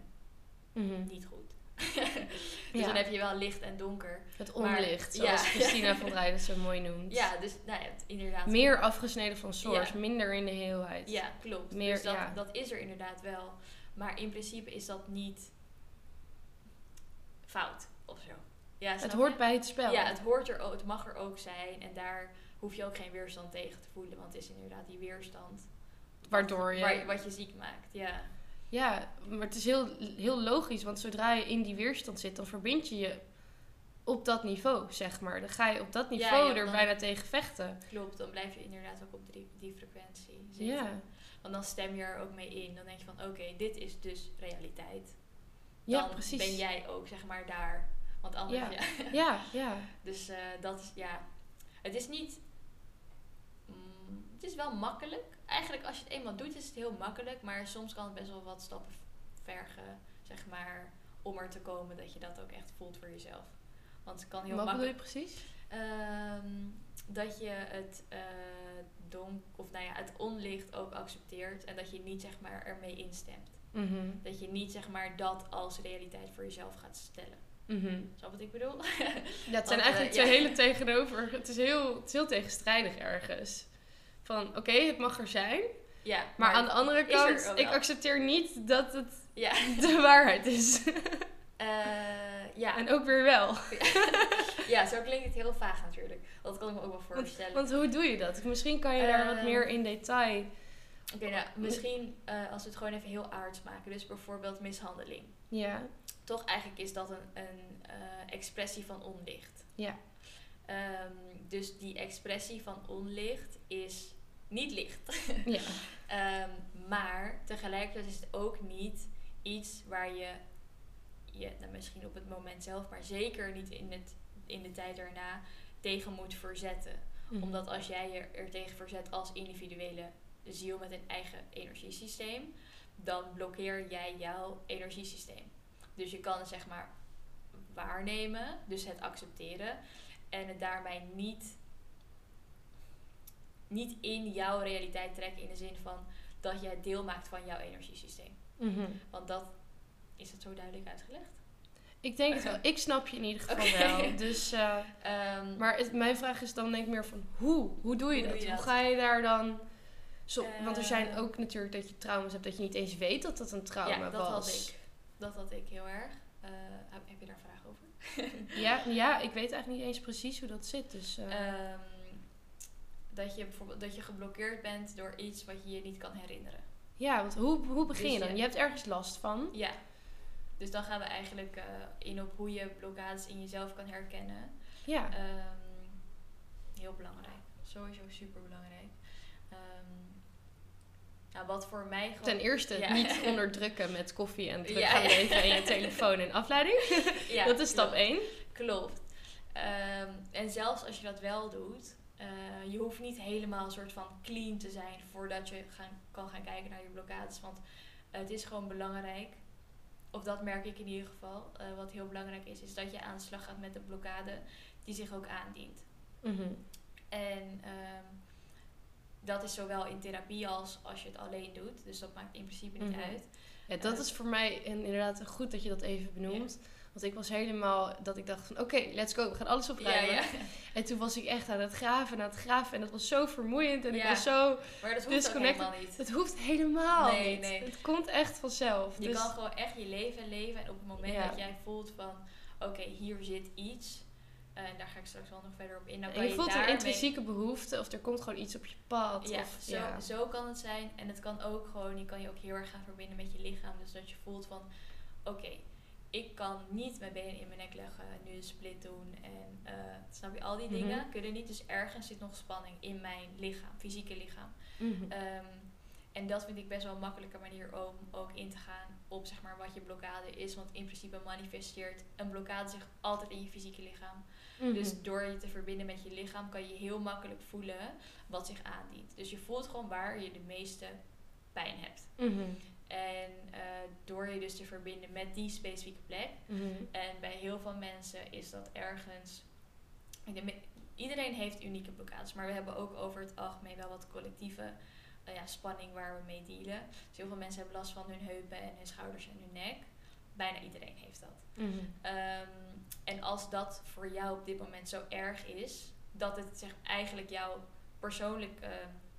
Mhm. niet goed. dus Ja. dan heb je wel licht en donker. Het Maar- onlicht, ja. zoals Christina van Drij dat zo mooi noemt. Ja, dus nou ja, het- inderdaad. Meer afgesneden van source, minder in de heelheid. Ja, klopt. Meer- dus dat, ja. dat is er inderdaad wel. Maar in principe is dat niet fout of zo. Ja, Het hoort je? bij het spel. Ja, het, hoort er ook, het mag er ook zijn. En daar hoef je ook geen weerstand tegen te voelen. Want het is inderdaad die weerstand. Waardoor je... Waar, je- wat je ziek maakt, ja. Ja, maar het is heel, heel logisch, want zodra je in die weerstand zit, dan verbind je je op dat niveau, zeg maar. Dan ga je op dat Ja, niveau ja, er dan- bijna tegen vechten. Klopt, dan blijf je inderdaad ook op die, die frequentie zitten. Ja, Want dan stem je er ook mee in. Dan denk je van, oké, dit is dus realiteit. ja Dan precies. ben jij ook, zeg maar, daar. Want anders, Ja. ja. Ja, ja. Dus eh, dat is, ja. Het is niet. Mm, het is wel makkelijk. Eigenlijk, als je het eenmaal doet, is het heel makkelijk. Maar soms kan het best wel wat stappen vergen, zeg maar. Om er te komen dat je dat ook echt voelt voor jezelf. Want het kan heel Wat bedoel je makkelijk. precies? Ehm, dat je het eh donk, of nou ja, het onlicht ook accepteert. En dat je niet, zeg maar, ermee instemt. Mhm. Dat je niet, zeg maar, dat als realiteit voor jezelf gaat stellen. Mhm. Snap wat ik bedoel? Ja, het zijn Want, eigenlijk ja. twee hele tegenover. Het is heel, het is heel tegenstrijdig ergens. Van, oké, het mag er zijn. ja. Maar, aan de andere er kant, ik accepteer niet dat het Ja. de waarheid is. Eh, ja. en ook weer wel. ja, zo klinkt het heel vaag natuurlijk. Dat kan ik me ook wel voorstellen. Want hoe doe je dat? Misschien kan je daar wat Ehm, meer in detail... Oké, nou, misschien eh, als we het gewoon even heel aards maken. Dus bijvoorbeeld mishandeling. Ja, Toch eigenlijk is dat een, een eh, expressie van onlicht. ja. Ehm, dus die expressie van onlicht is niet licht. ja. Ehm, maar tegelijkertijd is het ook niet iets waar je je nou, misschien op het moment zelf, maar zeker niet in, het, in de tijd daarna tegen moet verzetten. Mhm. Omdat als jij je er tegen verzet als individuele ziel met een eigen energiesysteem, dan blokkeer jij jouw energiesysteem. Dus je kan het zeg maar waarnemen, dus het accepteren en het daarmee niet, niet in jouw realiteit trekken in de zin van dat jij deel maakt van jouw energiesysteem. Mhm. Want dat is het zo duidelijk uitgelegd. Ik denk het wel. Ik snap je in ieder geval wel. Dus, eh, Ehm, maar het, mijn vraag is dan denk ik meer van hoe? Hoe doe je Hoe dat? doe je Hoe ga je daar dan... Zo, want er zijn Eh. ook natuurlijk dat je trauma's hebt dat je niet eens weet dat dat een trauma ja, dat was. had ik. Dat had ik heel erg. Eh, heb, je daar vraag over? Ja, ja, ik weet eigenlijk niet eens precies hoe dat zit. Dus, eh, Ehm, dat je bijvoorbeeld dat je geblokkeerd bent door iets wat je je niet kan herinneren. ja, want hoe, hoe begin dus je dan? je- Je hebt ergens last van. Ja. Dus dan gaan we eigenlijk eh, in op hoe je blokkades in jezelf kan herkennen. Ja. Ehm, heel belangrijk. Sowieso super belangrijk. nou, wat voor mij gewoon... Ten eerste Ja. niet onderdrukken met koffie en druk Ja, gaan leven en je telefoon en afleiding. Ja, dat is stap klopt. 1. Klopt. Ehm, en zelfs als je dat wel doet, eh, je hoeft niet helemaal een soort van clean te zijn voordat je gaan, kan gaan kijken naar je blokkades. Want het is gewoon belangrijk, of dat merk ik in ieder geval, eh, wat heel belangrijk is, is dat je aan de slag gaat met de blokkade die zich ook aandient. En ehm, dat is zowel in therapie als als je het alleen doet. Dus dat maakt in principe niet Mhm. uit. Ja, dat Eh, is voor mij en inderdaad goed dat je dat even benoemt. Want ik was helemaal dat ik dacht van oké, let's go, we gaan alles opruimen. ja. En toen was ik echt aan het graven en aan het graven. En dat was zo vermoeiend. En ik was zo... Maar dat hoeft helemaal niet. Het hoeft helemaal Nee, niet. nee. Het komt echt vanzelf. Je dus, kan gewoon echt je leven leven. En op het moment dat jij voelt van... Oké, hier zit iets. eh, En daar ga ik straks wel nog verder op in. Dan en je je voelt een intrinsieke behoefte. Of er komt gewoon iets op je pad. Ja, of, zo, ja. zo kan het zijn. En het kan ook gewoon... Je kan je ook heel erg gaan verbinden met je lichaam. Dus dat je voelt van... Oké, ik kan niet mijn benen in mijn nek leggen. Nu een split doen. En eh, snap je, al die Mhm. dingen kunnen niet. Dus ergens zit nog spanning in mijn lichaam. Fysieke lichaam. Mhm. Ehm, en dat vind ik best wel een makkelijke manier om ook in te gaan op zeg maar, wat je blokkade is. Want in principe manifesteert een blokkade zich altijd in je fysieke lichaam. Mhm. Dus door je te verbinden met je lichaam kan je heel makkelijk voelen wat zich aandient. Dus je voelt gewoon waar je de meeste pijn hebt. Mhm. En eh, door je dus te verbinden met die specifieke plek. Mhm. En bij heel veel mensen is dat ergens. Iedereen heeft unieke blokkades, maar we hebben ook over het algemeen wel wat collectieve eh, ja, spanning waar we mee dealen. Dus heel veel mensen hebben last van hun heupen en hun schouders en hun nek. Bijna iedereen heeft dat. Mhm. Ehm, en als dat voor jou op dit moment zo erg is, dat het zeg, eigenlijk jouw persoonlijk, eh,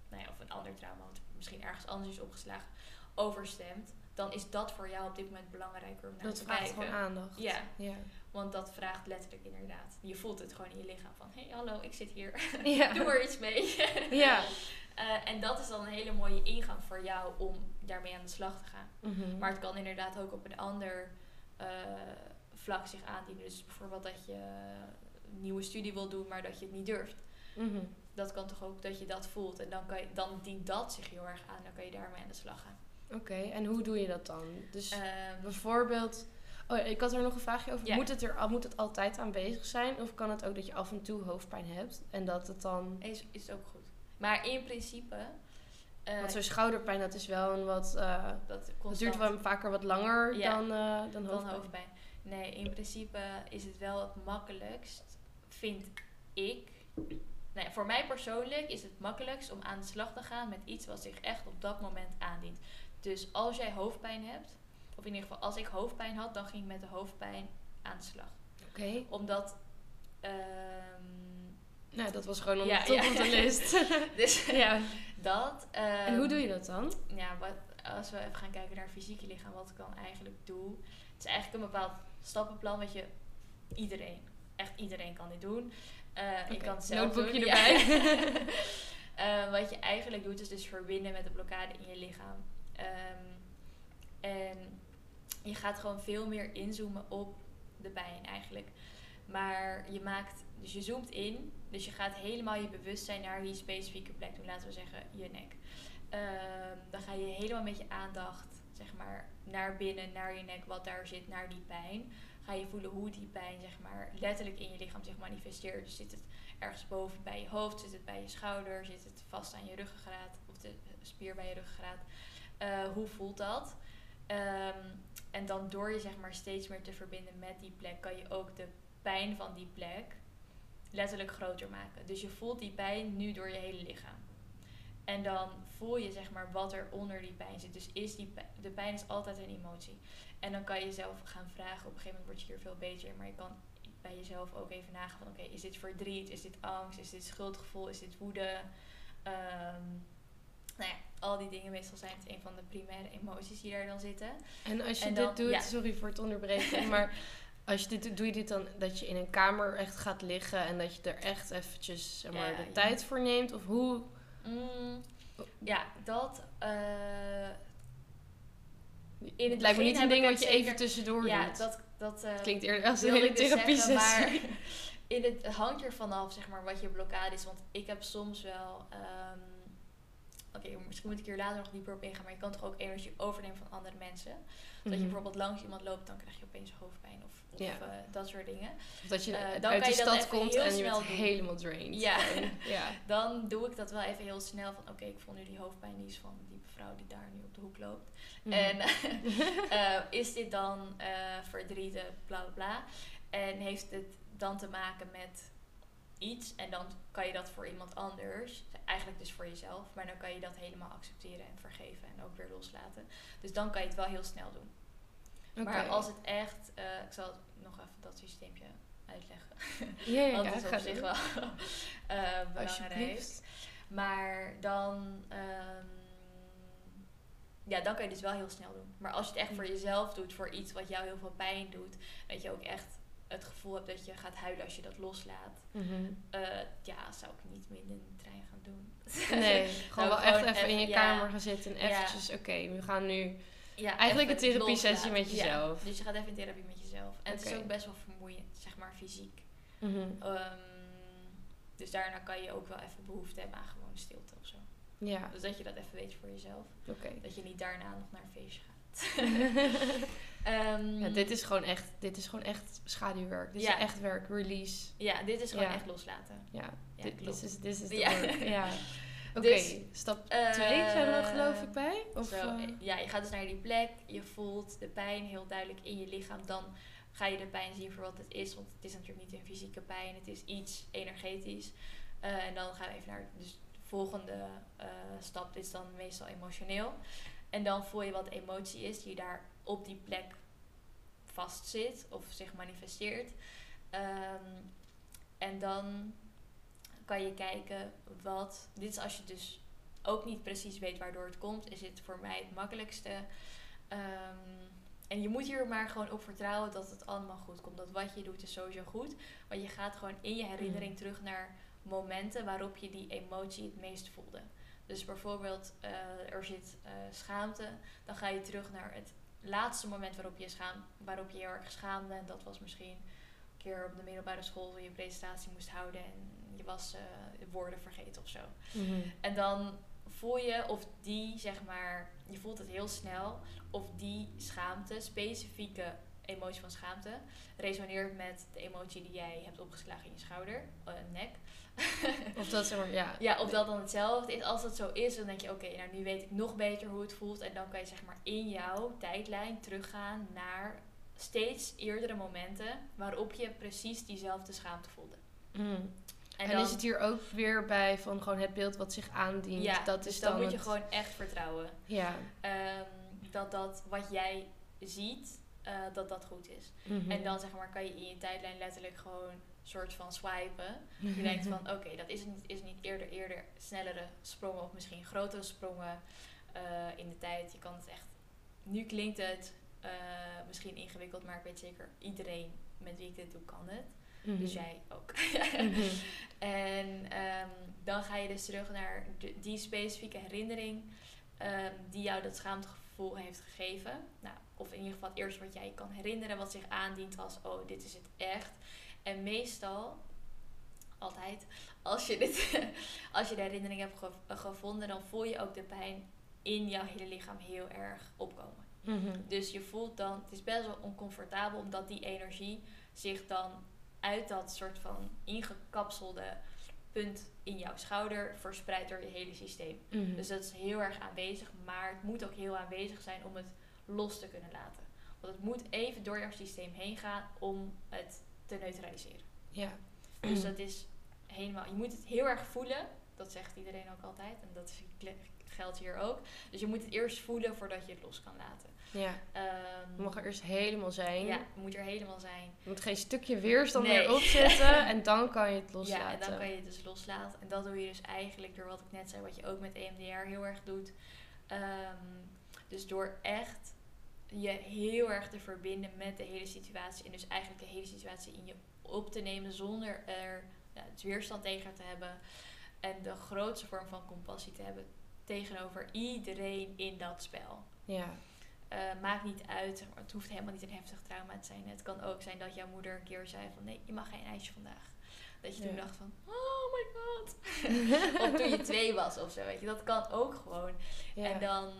nou ja, of een ander trauma, wat misschien ergens anders is opgeslagen, overstemt, dan is dat voor jou op dit moment belangrijker om naar Dat te vraagt kijken. gewoon aandacht. Ja. Ja. Want dat vraagt letterlijk inderdaad. Je voelt het gewoon in je lichaam van, hé hey, hallo, ik zit hier, Ja. doe er iets mee. Ja. Eh, en dat is dan een hele mooie ingang voor jou om daarmee aan de slag te gaan. Mhm. Maar het kan inderdaad ook op een ander eh, vlak zich aandienen. Dus bijvoorbeeld dat je een nieuwe studie wil doen, maar dat je het niet durft. Mhm. Dat kan toch ook dat je dat voelt. En dan, kan je, dan dient dat zich heel erg aan. Dan kan je daarmee aan de slag gaan. Oké, en hoe doe je dat dan? Dus Ehm, bijvoorbeeld... Oh, ik had er nog een vraagje over. Moet, het er, moet het altijd aanwezig zijn? Of kan het ook dat je af en toe hoofdpijn hebt? En dat het dan... is, is ook goed. Maar in principe... eh, Want zo'n schouderpijn, dat is wel een wat... eh dat, duurt wel vaker wat langer dan, eh, dan dan hoofdpijn. hoofdpijn. Nee, in principe is het wel het makkelijkst, vind ik. Nee, voor mij persoonlijk is het makkelijkst om aan de slag te gaan met iets wat zich echt op dat moment aandient. Dus als jij hoofdpijn hebt, of in ieder geval als ik hoofdpijn had, dan ging ik met de hoofdpijn aan de slag. Oké. Omdat. ehm, Nou, dat was gewoon op Ja, de top ja. of de list. dus ja. dat. En ehm, hoe doe je dat dan? ja, wat, als we even gaan kijken naar het fysieke lichaam, wat ik dan eigenlijk doe. Het is eigenlijk een bepaald stappenplan wat je iedereen, echt iedereen kan dit doen. Eh Je Oké, kan het zelf notebookje doen. erbij. Ja. Eh, wat je eigenlijk doet is dus verbinden met de blokkade in je lichaam. Ehm, en je gaat gewoon veel meer inzoomen op de pijn eigenlijk. Maar je maakt, dus je zoomt in, dus je gaat helemaal je bewustzijn naar die specifieke plek doen, laten we zeggen je nek. Ehm, dan ga je helemaal met je aandacht, zeg maar, naar binnen, naar je nek, wat daar zit, naar die pijn. Ga je voelen hoe die pijn, zeg maar, letterlijk in je lichaam zich manifesteert. Dus zit het ergens boven bij je hoofd, zit het bij je schouder, zit het vast aan je ruggengraat, of de spier bij je ruggengraat. Eh, hoe voelt dat? Ehm, en dan door je zeg maar steeds meer te verbinden met die plek, kan je ook de pijn van die plek letterlijk groter maken. Dus je voelt die pijn nu door je hele lichaam. En dan voel je zeg maar wat er onder die pijn zit. Dus is die de pijn is altijd een emotie. En dan kan je jezelf gaan vragen. Op een gegeven moment word je hier veel beter in. Maar je kan bij jezelf ook even nagaan van oké, is dit verdriet? Is dit angst? Is dit schuldgevoel? Is dit woede? Ehm, nou ja, al die dingen. Meestal zijn het een van de primaire emoties die daar dan zitten. En als je En dit doet, ja. sorry voor het onderbreken, maar als je dit doet, doe je dit dan dat je in een kamer echt gaat liggen en dat je er echt eventjes zeg maar, Ja, de ja. tijd voor neemt? Of hoe? Mm, ja, dat... eh, in het lijkt me niet een ding wat je even tussendoor ja, doet. dat, dat eh, Het klinkt eerder als een hele dus therapie zeggen, sessie. maar in het, het hangt ervan af, zeg maar, wat je blokkade is. Want ik heb soms wel... ehm, Oké, misschien moet ik hier later nog dieper op ingaan. Maar je kan toch ook energie overnemen van andere mensen. Dat je Mhm. bijvoorbeeld langs iemand loopt, dan krijg je opeens hoofdpijn. Of, of eh, dat soort dingen. Of dat je Eh, uit dan de je dat stad komt en je bent helemaal drained. Ja. Ja. Dan doe ik dat wel even heel snel. Van oké, ik voel nu die hoofdpijn. Die is van die mevrouw die daar nu op de hoek loopt. Mhm. En eh, is dit dan verdrieten, bla bla bla. En heeft het dan te maken met iets. En dan kan je dat voor iemand anders. Eigenlijk dus voor jezelf. Maar dan kan je dat helemaal accepteren en vergeven. En ook weer loslaten. Dus dan kan je het wel heel snel doen. Maar als het echt... eh, ik zal nog even dat systeempje uitleggen. Ja, ja, Want ja, is op zich doen. wel eh, belangrijk. Maar dan, ehm, ja, dan kan je dus wel heel snel doen. Maar als je het echt voor jezelf doet, voor iets wat jou heel veel pijn doet, dat je ook echt het gevoel hebt dat je gaat huilen als je dat loslaat. Mhm. eh, ja, zou ik niet meer in de trein gaan doen. Nee, gewoon wel echt even in je ja. kamer gaan zitten en Ja. eventjes, oké, we gaan nu... Ja, Eigenlijk een therapiesessie loslaten. met jezelf. Dus je gaat even in therapie met jezelf. En het is ook best wel vermoeiend, zeg maar fysiek. Mhm. Ehm, dus daarna kan je ook wel even behoefte hebben aan gewoon stilte of zo. Ja, Dus dat je dat even weet voor jezelf. oké. Dat je niet daarna nog naar een feestje gaat. Ehm, Ja, dit is gewoon echt, dit is gewoon echt schaduwwerk. Dit Ja. is echt werk, release. ja, dit is gewoon echt loslaten. Ja, dit this is, this is the Ja. Ja. Oké, Dus, stap eh, 2 zijn we er geloof ik bij? Of, Zo, eh, ja, je gaat dus naar die plek, je voelt de pijn heel duidelijk in je lichaam. Dan ga je de pijn zien voor wat het is, want het is natuurlijk niet een fysieke pijn, het is iets energetisch. Eh, en dan gaan we even naar dus de volgende eh, stap, is dan meestal emotioneel. En dan voel je wat emotie is die daar op die plek vastzit of zich manifesteert. Ehm, en dan kan je kijken wat. Dit is als je dus ook niet precies weet waardoor het komt, is het voor mij het makkelijkste. Ehm, en je moet hier maar gewoon op vertrouwen dat het allemaal goed komt. Dat wat je doet is sowieso goed. Want je gaat gewoon in je herinnering terug naar momenten waarop je die emotie het meest voelde. Dus bijvoorbeeld eh, er zit eh, schaamte, dan ga je terug naar het laatste moment waarop je, schaam, waarop je heel erg schaamde. En dat was misschien een keer op de middelbare school toen je een presentatie moest houden en je was eh, woorden vergeten of zo. mhm. En dan voel je of die, zeg maar, je voelt het heel snel, of die schaamte, specifieke emotie van schaamte, resoneert met de emotie die jij hebt opgeslagen in je schouder, eh, nek. Of dat zeg maar, ja. Ja, of dat dan hetzelfde is. Als dat zo is, dan denk je, oké, nou nu weet ik nog beter hoe het voelt. En dan kan je zeg maar in jouw tijdlijn teruggaan naar steeds eerdere momenten waarop je precies diezelfde schaamte voelde. Mhm. En, dan- is het hier ook weer bij van gewoon het beeld wat zich aandient? ja, dat dus is dan, dan moet je het- gewoon echt vertrouwen. Ja. Ehm, dat dat wat jij ziet, eh, dat dat goed is. Mhm. En dan zeg maar kan je in je tijdlijn letterlijk gewoon soort van swipen. Je denkt van oké, dat is niet, is niet eerder, eerder snellere sprongen of misschien grotere sprongen eh, in de tijd. Je kan het echt. Nu klinkt het eh, misschien ingewikkeld, maar ik weet zeker iedereen met wie ik dit doe kan het. Mhm. Dus jij ook. Mhm. En ehm, dan ga je dus terug naar de- die specifieke herinnering ehm, die jou dat schaamtegevoel heeft gegeven. Nou, of in ieder geval het eerste wat jij je kan herinneren, wat zich aandient als, oh, dit is het echt. En meestal, altijd, als je, dit, als je de herinnering hebt ge- gevonden, dan voel je ook de pijn in jouw hele lichaam heel erg opkomen. Mhm. Dus je voelt dan, het is best wel oncomfortabel omdat die energie zich dan uit dat soort van ingekapselde punt in jouw schouder verspreidt door je hele systeem. Mhm. Dus dat is heel erg aanwezig, maar het moet ook heel aanwezig zijn om het los te kunnen laten. Want het moet even door jouw systeem heen gaan om het te neutraliseren. Ja. Dus dat is helemaal, je moet het heel erg voelen. Dat zegt iedereen ook altijd en dat is, geldt hier ook. Dus je moet het eerst voelen voordat je het los kan laten. Ja. Ehm, Het mag er eerst helemaal zijn. ja, het moet er helemaal zijn. Er moet geen stukje weerstand Nee. meer opzetten. en dan kan je het loslaten. Ja, en dan kan je het dus loslaten. En dat doe je dus eigenlijk door wat ik net zei, wat je ook met EMDR heel erg doet. Ehm, dus door echt je heel erg te verbinden met de hele situatie. En dus eigenlijk de hele situatie in je op te nemen zonder er nou, het weerstand tegen te hebben. En de grootste vorm van compassie te hebben tegenover iedereen in dat spel. Ja. Eh, maakt niet uit, het hoeft helemaal niet een heftig trauma te zijn. Het kan ook zijn dat jouw moeder een keer zei van nee, je mag geen ijsje vandaag. Dat je toen Ja. dacht van, oh my god. of toen je twee was of zo, weet je. Dat kan ook gewoon. ja. En dan,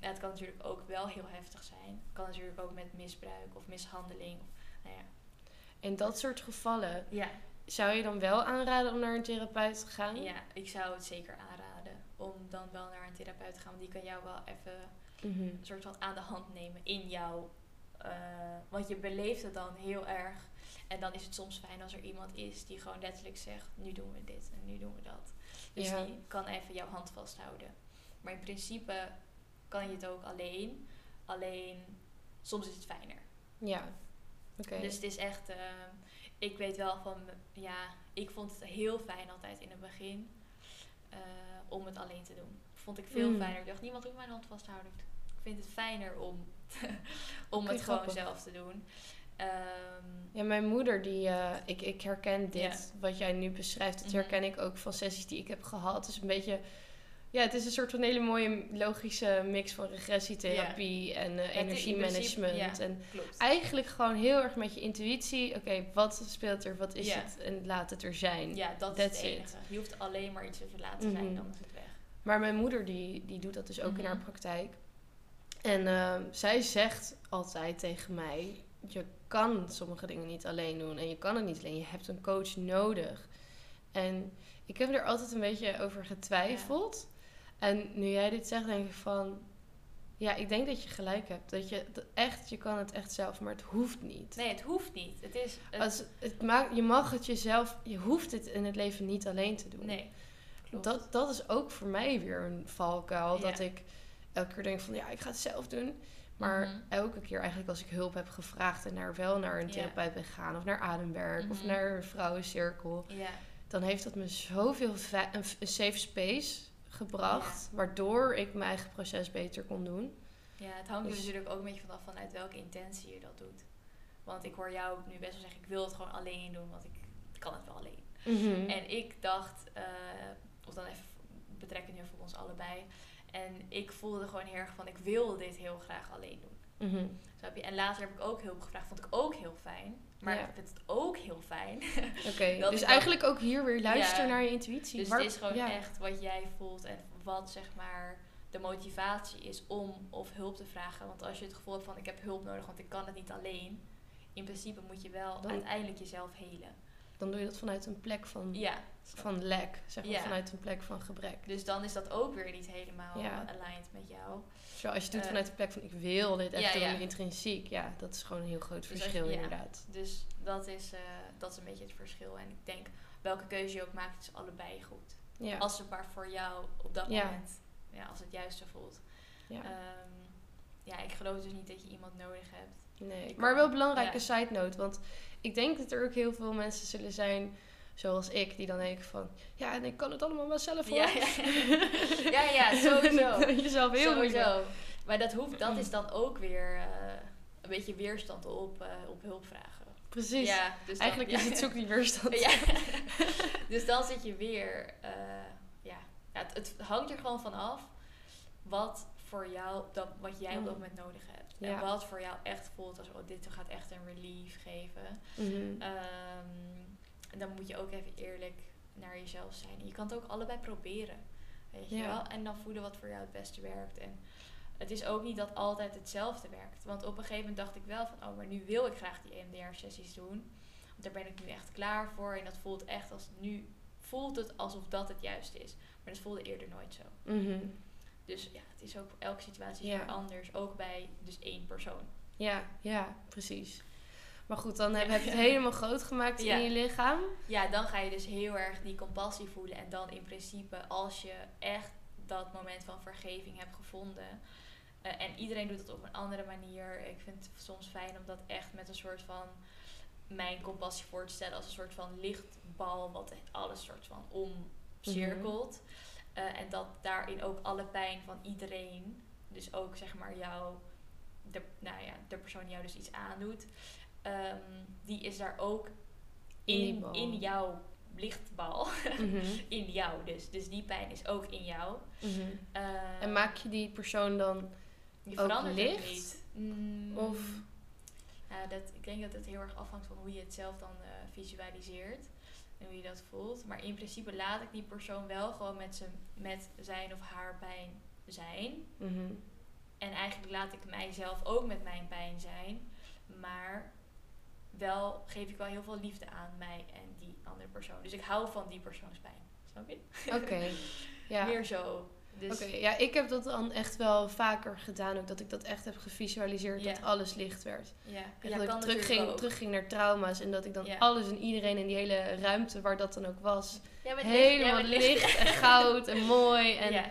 ja, het kan natuurlijk ook wel heel heftig zijn. Het kan natuurlijk ook met misbruik of mishandeling. Of, nou ja. In dat soort gevallen Ja, zou je dan wel aanraden om naar een therapeut te gaan? ja, ik zou het zeker aanraden om dan wel naar een therapeut te gaan. Want die kan jou wel even Mhm. een soort van aan de hand nemen in jou. eh, want je beleeft het dan heel erg. En dan is het soms fijn als er iemand is die gewoon letterlijk zegt: nu doen we dit en nu doen we dat. Dus Ja. die kan even jouw hand vasthouden. Maar in principe kan je het ook alleen. Alleen soms is het fijner. Ja. Oké. Dus het is echt. eh, ik weet wel van. Ja, ik vond het heel fijn altijd in het begin. Eh, om het alleen te doen. Vond ik veel Mm. fijner. Ik dacht, niemand hoeft mijn hand vast te houden. Ik vind het fijner om, om het gewoon grappig. zelf te doen. Ehm, Ja, mijn moeder, die, eh, ik, ik herken dit, wat jij nu beschrijft, dat Mhm. herken ik ook van sessies die ik heb gehad. Het is een beetje, ja, het is een soort van hele mooie logische mix van regressietherapie en eh, energiemanagement. ja. En klopt. eigenlijk gewoon heel erg met je intuïtie, oké, wat speelt er, wat is Ja. het en laat het er zijn. Ja, dat is het it. enige. Je hoeft alleen maar iets te laten zijn, Mhm. dan is het weg. Maar mijn moeder die, die doet dat dus ook in haar Mhm. praktijk. En ehm, zij zegt altijd tegen mij: je kan sommige dingen niet alleen doen en je kan het niet alleen. Je hebt een coach nodig. En ik heb er altijd een beetje over getwijfeld. En nu jij dit zegt, denk ik van... Ja, ik denk dat je gelijk hebt. Dat je dat echt, je kan het echt zelf, maar het hoeft niet. Nee, het hoeft niet. Het is... Het, Als, het maakt, je mag het jezelf, je hoeft het in het leven niet alleen te doen. nee, klopt. Dat, dat is ook voor mij weer een valkuil. Ja. Dat ik elke keer denk van ja, ik ga het zelf doen. Maar Mhm. elke keer eigenlijk als ik hulp heb gevraagd en naar wel naar een Ja. therapeut ben gegaan of naar ademwerk of Mhm. naar een vrouwencirkel, Ja, dan heeft dat me zoveel een safe space gebracht, waardoor ik mijn eigen proces beter kon doen. ja, het hangt er Dus- natuurlijk ook een beetje vanaf vanuit welke intentie je dat doet. Want ik hoor jou nu best wel zeggen, ik wil het gewoon alleen doen, want ik kan het wel alleen. Mhm. En ik dacht, eh, of dan even betrekken nu voor ons allebei. En ik voelde gewoon heel erg van, ik wil dit heel graag alleen doen. Snap je? En later heb ik ook hulp gevraagd, vond ik ook heel fijn. Maar Ja. ik vind het ook heel fijn. Oké, dus dan- eigenlijk ook hier weer luisteren Ja. naar je intuïtie. Dus Waar- het is gewoon ja. echt wat jij voelt en wat zeg maar de motivatie is om of hulp te vragen. Want als je het gevoel hebt van ik heb hulp nodig, want ik kan het niet alleen. In principe moet je wel Dan- uiteindelijk jezelf helen. Dan doe je dat vanuit een plek van, Ja. van lek, zeg maar, vanuit een plek van gebrek. Dus dan is dat ook weer niet helemaal aligned met jou. Zo, als je het doet Eh, vanuit de plek van ik wil dit echt doen, intrinsiek, ja, dat is gewoon een heel groot Dus verschil je- inderdaad. Dus dat is, eh, dat is een beetje het verschil. En ik denk, welke keuze je ook maakt, is allebei goed. Ja. Als het maar voor jou op dat Ja. moment, ja, als het juiste voelt. ja. Ehm, ja, ik geloof dus niet dat je iemand nodig hebt. nee. Maar wel een belangrijke Ja. side note, want ik denk dat er ook heel veel mensen zullen zijn, zoals ik, die dan denken van, ja, en ik kan het allemaal wel zelf hoor. Ja, ja. ja, ja, sowieso. Jezelf heel goed. Maar dat, hoeft, dat is dan ook weer eh, een beetje weerstand op, eh, op hulp vragen. Precies. Ja, dus dan- Eigenlijk is het zoek die weerstand. Ja. dus dan zit je weer, eh, ja, het, het hangt er gewoon van af wat voor jou, dat, wat jij op dat Mm. moment nodig hebt. Ja. En wat voor jou echt voelt als, oh, dit gaat echt een relief geven. En dan moet je ook even eerlijk naar jezelf zijn. En je kan het ook allebei proberen. Weet je Ja. wel? En dan voelen wat voor jou het beste werkt. En het is ook niet dat altijd hetzelfde werkt. Want op een gegeven moment dacht ik wel van, oh, maar nu wil ik graag die EMDR-sessies doen. Want daar ben ik nu echt klaar voor. En dat voelt echt als, nu voelt het alsof dat het juiste is. Maar dat voelde eerder nooit zo. Mhm. Dus ja, het is ook, elke situatie is Ja. weer anders. Ook bij dus één persoon. Ja, ja, precies. Maar goed, dan heb, heb je het helemaal groot gemaakt Ja. in je lichaam. Ja, dan ga je dus heel erg die compassie voelen. En dan in principe, als je echt dat moment van vergeving hebt gevonden. eh, en iedereen doet het op een andere manier. Ik vind het soms fijn om dat echt met een soort van mijn compassie voor te stellen. Als een soort van lichtbal wat alles soort van omcirkelt. Eh, en dat daarin ook alle pijn van iedereen. Dus ook zeg maar jou, de, nou ja, de persoon die jou dus iets aandoet. Ehm, die is daar ook In in, jouw lichtbal. Mhm. in jou dus. Dus die pijn is ook in jou. Mhm. Eh, En maak je die persoon dan... ook licht? niet. Mm, Of... ja, dat, ik denk dat het heel erg afhangt van hoe je het zelf dan eh, visualiseert. En hoe je dat voelt. Maar in principe laat ik die persoon wel gewoon met, zijn, met zijn of haar pijn zijn. Mhm. En eigenlijk laat ik mijzelf ook met mijn pijn zijn. Maar wel geef ik wel heel veel liefde aan mij en die andere persoon. Dus ik hou van die persoons pijn. Snap je? Oké. Ja. Meer zo. Dus Oké, ja, ik heb dat dan echt wel vaker gedaan. Ook dat ik dat echt heb gevisualiseerd. Dat alles licht werd. ja, Echt ja dat ik terug natuurlijk ging, ook. terug ging naar trauma's. En dat ik dan alles en iedereen in die hele ruimte waar dat dan ook was. Helemaal licht, en goud en mooi. En ja,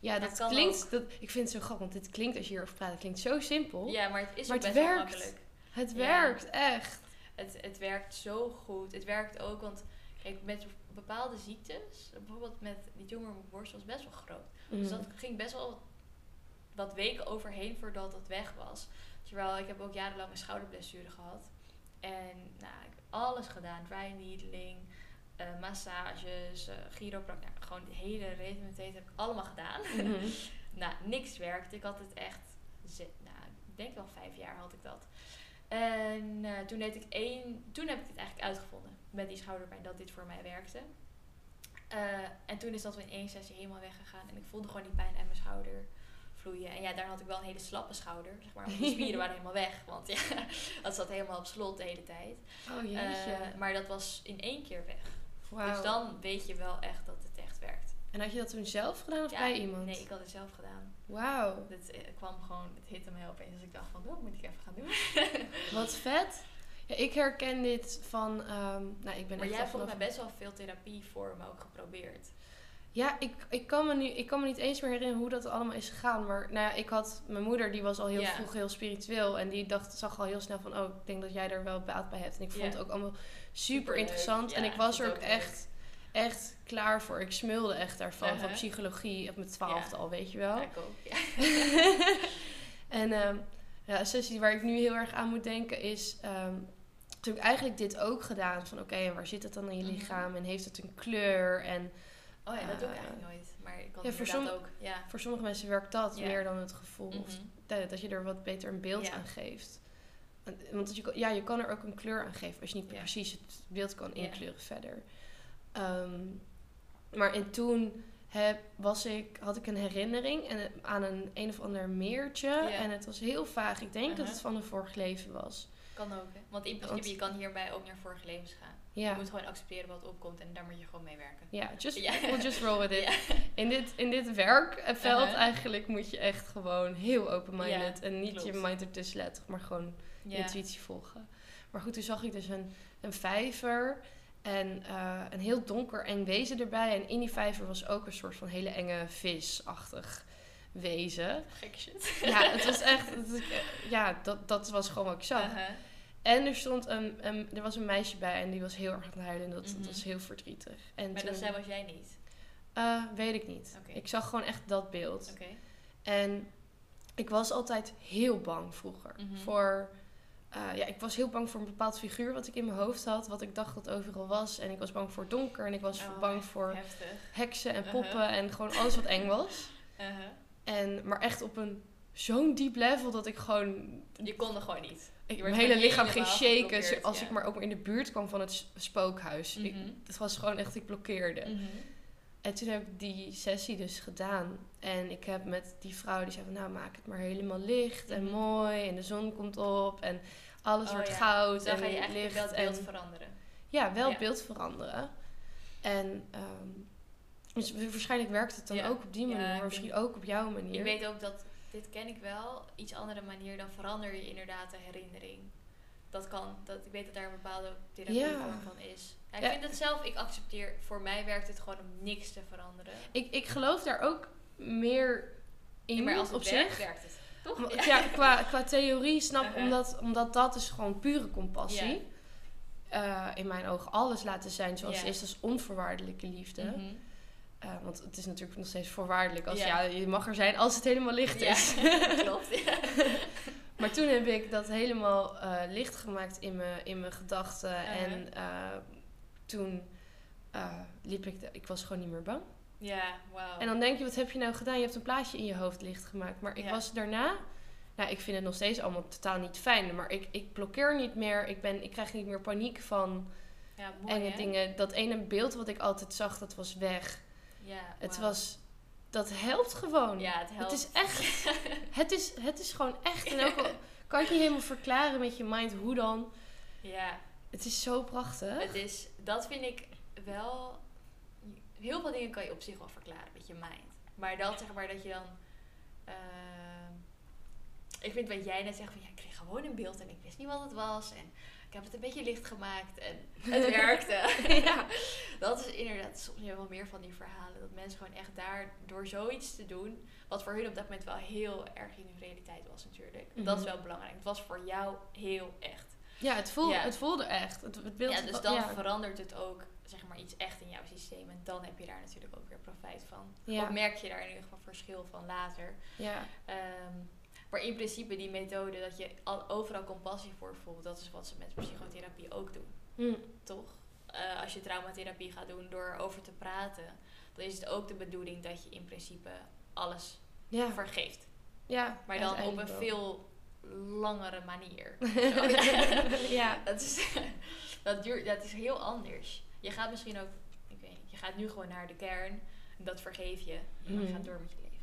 ja. dat kan klinkt... Dat, ik vind het zo grappig, want dit klinkt als je hierover praat. Het klinkt zo simpel. ja, maar het is Maar ook het best werkt. makkelijk. Het Ja. werkt, echt. Het, het werkt zo goed. Het werkt ook, want kijk, met bepaalde ziektes, bijvoorbeeld met die tumor op mijn borst, was best wel groot. Dus Mhm. dat ging best wel wat weken overheen voordat het weg was. Terwijl ik heb ook jarenlang een schouderblessure gehad. En nou, ik heb alles gedaan. Dry needling, eh, massages, chiropractie. Nou, gewoon de hele rehabilitatie heb ik allemaal gedaan. Mhm. nou, niks werkte. Ik had het echt, nou, ik denk wel vijf jaar had ik dat. En eh, toen, deed ik één, toen heb ik het eigenlijk uitgevonden met die schouderpijn dat dit voor mij werkte. Eh, en toen is dat in één sessie helemaal weggegaan. En ik voelde gewoon die pijn aan mijn schouder vloeien. En ja, daar had ik wel een hele slappe schouder. Zeg maar, want die spieren waren helemaal weg. Want ja, dat zat helemaal op slot de hele tijd. Oh jeetje. Eh, maar dat was in één keer weg. Wauw. Dus dan weet je wel echt dat het echt werkt. En had je dat toen zelf gedaan of Ja, bij iemand? Nee, ik had het zelf gedaan. Wauw. Het eh, kwam gewoon, het hitte me opeens. Dus ik dacht van, dat moet ik even gaan doen. Wat vet. Ja, ik herken dit van... ehm, nou, ik ben maar echt jij hebt volgens mij best wel veel therapievormen ook geprobeerd. Ja, ik, ik, kan me nu, ik kan me niet eens meer herinneren hoe dat allemaal is gegaan. Maar nou ja, ik had... Mijn moeder die was al heel vroeg heel spiritueel. En die dacht, zag al heel snel van... Oh, ik denk dat jij er wel baat bij hebt. En ik vond het ook allemaal super interessant. en ik was er ook echt, echt klaar voor. Ik smulde echt daarvan. Van Uh-huh. psychologie op mijn twaalfde Ja. al, weet je wel. Ja, ik ook. Ja. en ehm, ja, een sessie waar ik nu heel erg aan moet denken is... ehm toen heb ik eigenlijk dit ook gedaan. Van oké, en waar zit het dan in je Mhm. lichaam? En heeft het een kleur? En Oh ja, dat doe ik Eh, eigenlijk nooit. Maar ik kan ja, voor ook. Ja. voor sommige mensen werkt dat meer dan het gevoel. Of Mhm. dat, dat je er wat beter een beeld aan geeft. Want je, ja, je kan er ook een kleur aan geven als je niet precies het beeld kan inkleuren verder. Ehm, maar en toen heb, was ik, had ik een herinnering en, aan een een of ander meertje. En het was heel vaag. Ik denk dat Uh-huh. het van een vorig leven was. Kan ook, hè. Want in principe, je kan hierbij ook naar vorige levens gaan. Je moet gewoon accepteren wat opkomt en daar moet je gewoon mee werken. ja just, we'll just roll with it. In dit, in dit werkveld Uh-huh. eigenlijk moet je echt gewoon heel open-minded. En niet je mind ertussen laten, maar gewoon Ja. intuïtie volgen. Maar goed, toen zag ik dus een, een vijver en eh, een heel donker eng wezen erbij. En in die vijver was ook een soort van hele enge visachtig wezen. Gekke shit. Ja, het was echt, het ja, dat, dat was gewoon wat ik zag. Uh-huh. En er stond een, een, er was een meisje bij en die was heel erg aan het huilen. En dat, Mhm. dat was heel verdrietig. En Maar toen, dat zij was jij niet. eh, weet ik niet. Ik zag gewoon echt dat beeld. Oké. En ik was altijd heel bang vroeger. Mhm. Voor, eh, ja, ik was heel bang voor een bepaald figuur wat ik in mijn hoofd had. Wat ik dacht dat overal was. En ik was bang voor donker. En ik was Oh, bang voor Heftig. heksen en Uh-huh. poppen. En gewoon alles wat eng was. Uh-huh. En, maar echt op een zo'n diep level dat ik gewoon... Je kon er gewoon niet. Ik, mijn hele lichaam ging shaken als ja. ik maar ook maar in de buurt kwam van het spookhuis. Ik, Mhm. het was gewoon echt, ik blokkeerde. Mhm. En toen heb ik die sessie dus gedaan. En ik heb met die vrouw die zei van nou maak het maar helemaal licht en Mhm. mooi. En de zon komt op en alles Oh wordt ja. goud dan en ga je eigenlijk wel licht. het beeld en, veranderen. ja, wel Ja. het beeld veranderen. En ehm, dus waarschijnlijk werkt het dan Ja. ook op die manier, maar misschien ook op jouw manier. Ik weet ook dat, dit ken ik wel, iets andere manier, dan verander je inderdaad de herinnering. Dat kan, dat, ik weet dat daar een bepaalde therapievorm Ja. van is. Ja, ik vind het zelf, ik accepteer, voor mij werkt het gewoon om niks te veranderen. ik, ik geloof daar ook meer in Ja, maar als het op werkt, zich. werkt het. Toch? Ja, qua, qua theorie snap Uh-huh. omdat, omdat dat is gewoon pure compassie. Eh, in mijn ogen alles laten zijn zoals het is. Dat is onvoorwaardelijke liefde. Mhm. Eh, want het is natuurlijk nog steeds voorwaardelijk. Als, Ja. je mag er zijn als het helemaal licht Ja, is. klopt. Maar toen heb ik dat helemaal eh, licht gemaakt in mijn, in mijn gedachten. Uh-huh. En toen eh, liep ik... De, ik was gewoon niet meer bang. Ja, wauw. En dan denk je, wat heb je nou gedaan? Je hebt een plaatje in je hoofd licht gemaakt. Maar ik Ja. was daarna... Nou, ik vind het nog steeds allemaal totaal niet fijn. Maar ik, ik blokkeer niet meer. Ik, ben, ik krijg niet meer paniek van ja, mooi, enge hè? dingen. Dat ene beeld wat ik altijd zag, dat was weg. Ja, Het was... Dat helpt gewoon. Ja, het helpt. Het is echt... het, is, het is gewoon echt. En ook al kan je helemaal verklaren met je mind hoe dan. Ja, Het is zo prachtig. het is, dat vind ik wel... Heel veel dingen kan je op zich wel verklaren met je mind. Maar dat zeg maar dat je dan... ehm, ik vind wat jij net zegt van ja, ik kreeg gewoon een beeld en ik wist niet wat het was. En ik heb het een beetje licht gemaakt en het werkte. ja. Dat is inderdaad soms wel meer van die verhalen. Dat mensen gewoon echt daar door zoiets te doen. Wat voor hun op dat moment wel heel erg in hun realiteit was natuurlijk. Dat is Mhm. wel belangrijk. Het was voor jou heel echt. Ja, het voelde, Ja. het voelde echt. Het, het beeld, ja, dus dan ja. verandert het ook zeg maar iets echt in jouw systeem. En dan heb je daar natuurlijk ook weer profijt van. Ja. Of merk je daar in ieder geval verschil van later. Ja. Ehm, maar in principe die methode dat je al, overal compassie voor voelt. Dat is wat ze met psychotherapie ook doen. Hm. toch? Eh, als je traumatherapie gaat doen door over te praten, dan is het ook de bedoeling dat je in principe alles Ja. vergeeft. ja. Maar dan op een veel langere manier. ja. dat, is, dat, duurt, dat is heel anders. Je gaat misschien ook, ik weet niet, je gaat nu gewoon naar de kern, dat vergeef je en je Mhm. gaat door met je leven.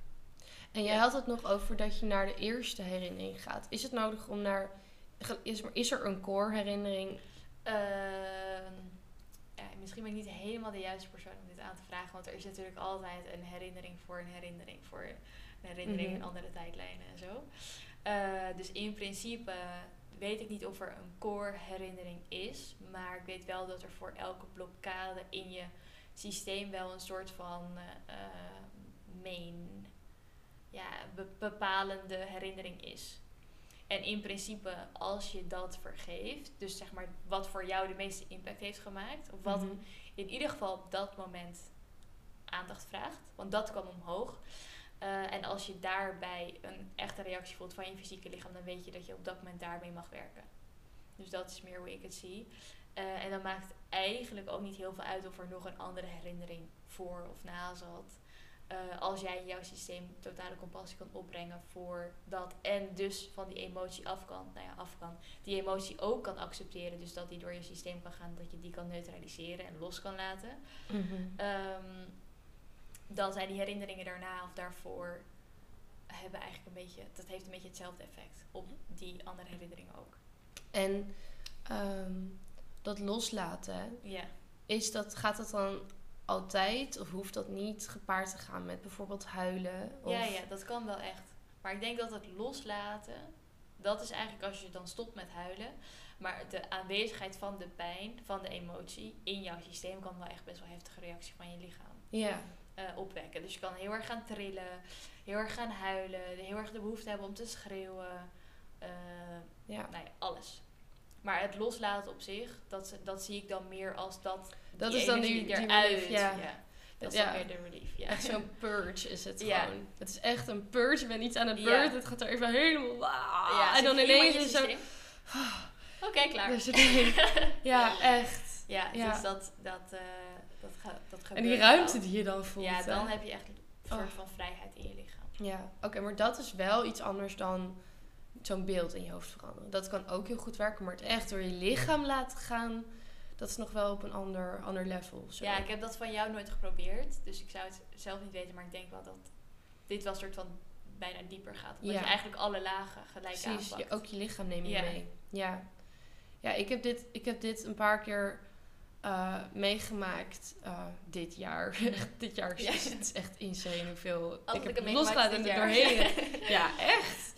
En jij had het nog over dat je naar de eerste herinnering gaat. Is het nodig om naar... Is, is er een core herinnering? Ehm, ja, misschien ben ik niet helemaal de juiste persoon om dit aan te vragen. Want er is natuurlijk altijd een herinnering voor een herinnering voor een herinnering Mhm. in andere tijdlijnen en zo. Eh, dus in principe weet ik niet of er een core herinnering is. Maar ik weet wel dat er voor elke blokkade in je systeem wel een soort van eh, main, ja, be- bepalende herinnering is. En in principe, als je dat vergeeft, dus zeg maar wat voor jou de meeste impact heeft gemaakt, of wat Mhm. in ieder geval op dat moment aandacht vraagt, want dat kwam omhoog. Eh, en als je daarbij een echte reactie voelt van je fysieke lichaam, dan weet je dat je op dat moment daarmee mag werken. Dus dat is meer hoe ik het zie. Eh, en dan maakt het eigenlijk ook niet heel veel uit of er nog een andere herinnering voor of na zat. Eh, als jij jouw systeem totale compassie kan opbrengen voor dat en dus van die emotie af kan, nou ja, af kan, die emotie ook kan accepteren, dus dat die door je systeem kan gaan, dat je die kan neutraliseren en los kan laten. Ehm, dan zijn die herinneringen daarna of daarvoor hebben eigenlijk een beetje, dat heeft een beetje hetzelfde effect op die andere herinneringen ook. En ehm, dat loslaten, is dat, gaat dat dan altijd of hoeft dat niet gepaard te gaan met bijvoorbeeld huilen? Of, Ja, ja, dat kan wel echt. Maar ik denk dat het loslaten, dat is eigenlijk als je dan stopt met huilen. Maar de aanwezigheid van de pijn, van de emotie in jouw systeem kan wel echt best wel heftige reactie van je lichaam Ja. Eh, opwekken. Dus je kan heel erg gaan trillen, heel erg gaan huilen, heel erg de behoefte hebben om te schreeuwen. eh, ja. nou ja, alles. Maar het loslaten op zich, dat, dat zie ik dan meer als dat. Dat die is dan energie die, die eruit. relief, ja. Dat is Ja. dan weer de relief. Ja. Echt zo'n purge is het Ja. gewoon. Het is echt een purge. Je bent niet aan het beurt. Het gaat er even helemaal... Ja, en zit dan ineens is zo... systeem. Oké, klaar. Zit een- ja, echt. ja, Ja. dus dat, dat, eh, dat, ga, dat gebeurt En die ruimte wel. die je dan voelt. Ja, hè. dan heb je echt een soort Oh. van vrijheid in je lichaam. Ja, oké, maar dat is wel iets anders dan zo'n beeld in je hoofd veranderen. Dat kan ook heel goed werken, maar het echt door je lichaam laten gaan, dat is nog wel op een ander, ander level. Zo. Ja, ik heb dat van jou nooit geprobeerd. Dus ik zou het zelf niet weten, maar ik denk wel dat dit wel een soort van bijna dieper gaat. Omdat Ja. je eigenlijk alle lagen gelijk Precies, aanpakt. je, ook je lichaam neem je Ja. mee. Ja, ja ik, heb dit, ik heb dit een paar keer eh, meegemaakt eh, dit jaar. Dit jaar Ja. is het echt insane hoeveel Als ik heb losgelaten en er doorheen. ja, echt.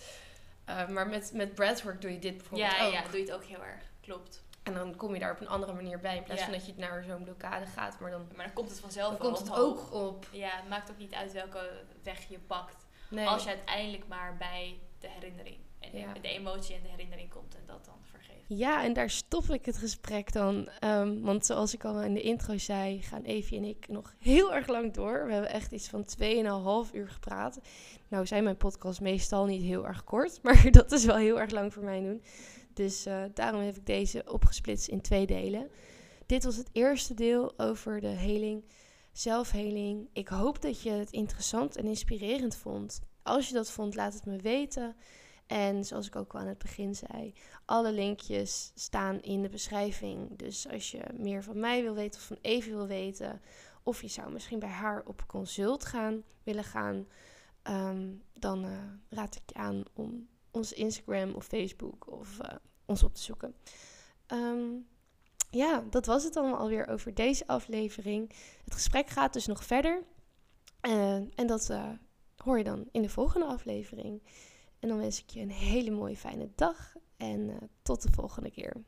Eh, maar met, met breathwork doe je dit bijvoorbeeld ja, ook. ja, doe je het ook heel erg. Klopt. En dan kom je daar op een andere manier bij. In plaats Ja. van dat je naar zo'n blokkade gaat. Maar dan, Maar dan komt het vanzelf dan komt het omhoog. ook op. Ja, het maakt ook niet uit welke weg je pakt. Nee. Als je uiteindelijk maar bij de herinnering en de emotie en de herinnering komt en dat dan vergeeft. Ja, en daar stop ik het gesprek dan. Ehm, want zoals ik al in de intro zei, gaan Evie en ik nog heel erg lang door. We hebben echt iets van 2,5 uur gepraat. Nou zijn mijn podcasts meestal niet heel erg kort, maar dat is wel heel erg lang voor mij doen. Dus eh, daarom heb ik deze opgesplitst in twee delen. Dit was het eerste deel over de heling, zelfheling. Ik hoop dat je het interessant en inspirerend vond. Als je dat vond, laat het me weten. En zoals ik ook al aan het begin zei, alle linkjes staan in de beschrijving. Dus als je meer van mij wil weten of van Evie wil weten, of je zou misschien bij haar op consult gaan willen gaan, ehm, dan eh, raad ik je aan om ons Instagram of Facebook of eh, ons op te zoeken. Ehm, ja, dat was het allemaal alweer over deze aflevering. Het gesprek gaat dus nog verder. Eh, en dat hoor je dan in de volgende aflevering. En dan wens ik je een hele mooie fijne dag en eh, tot de volgende keer.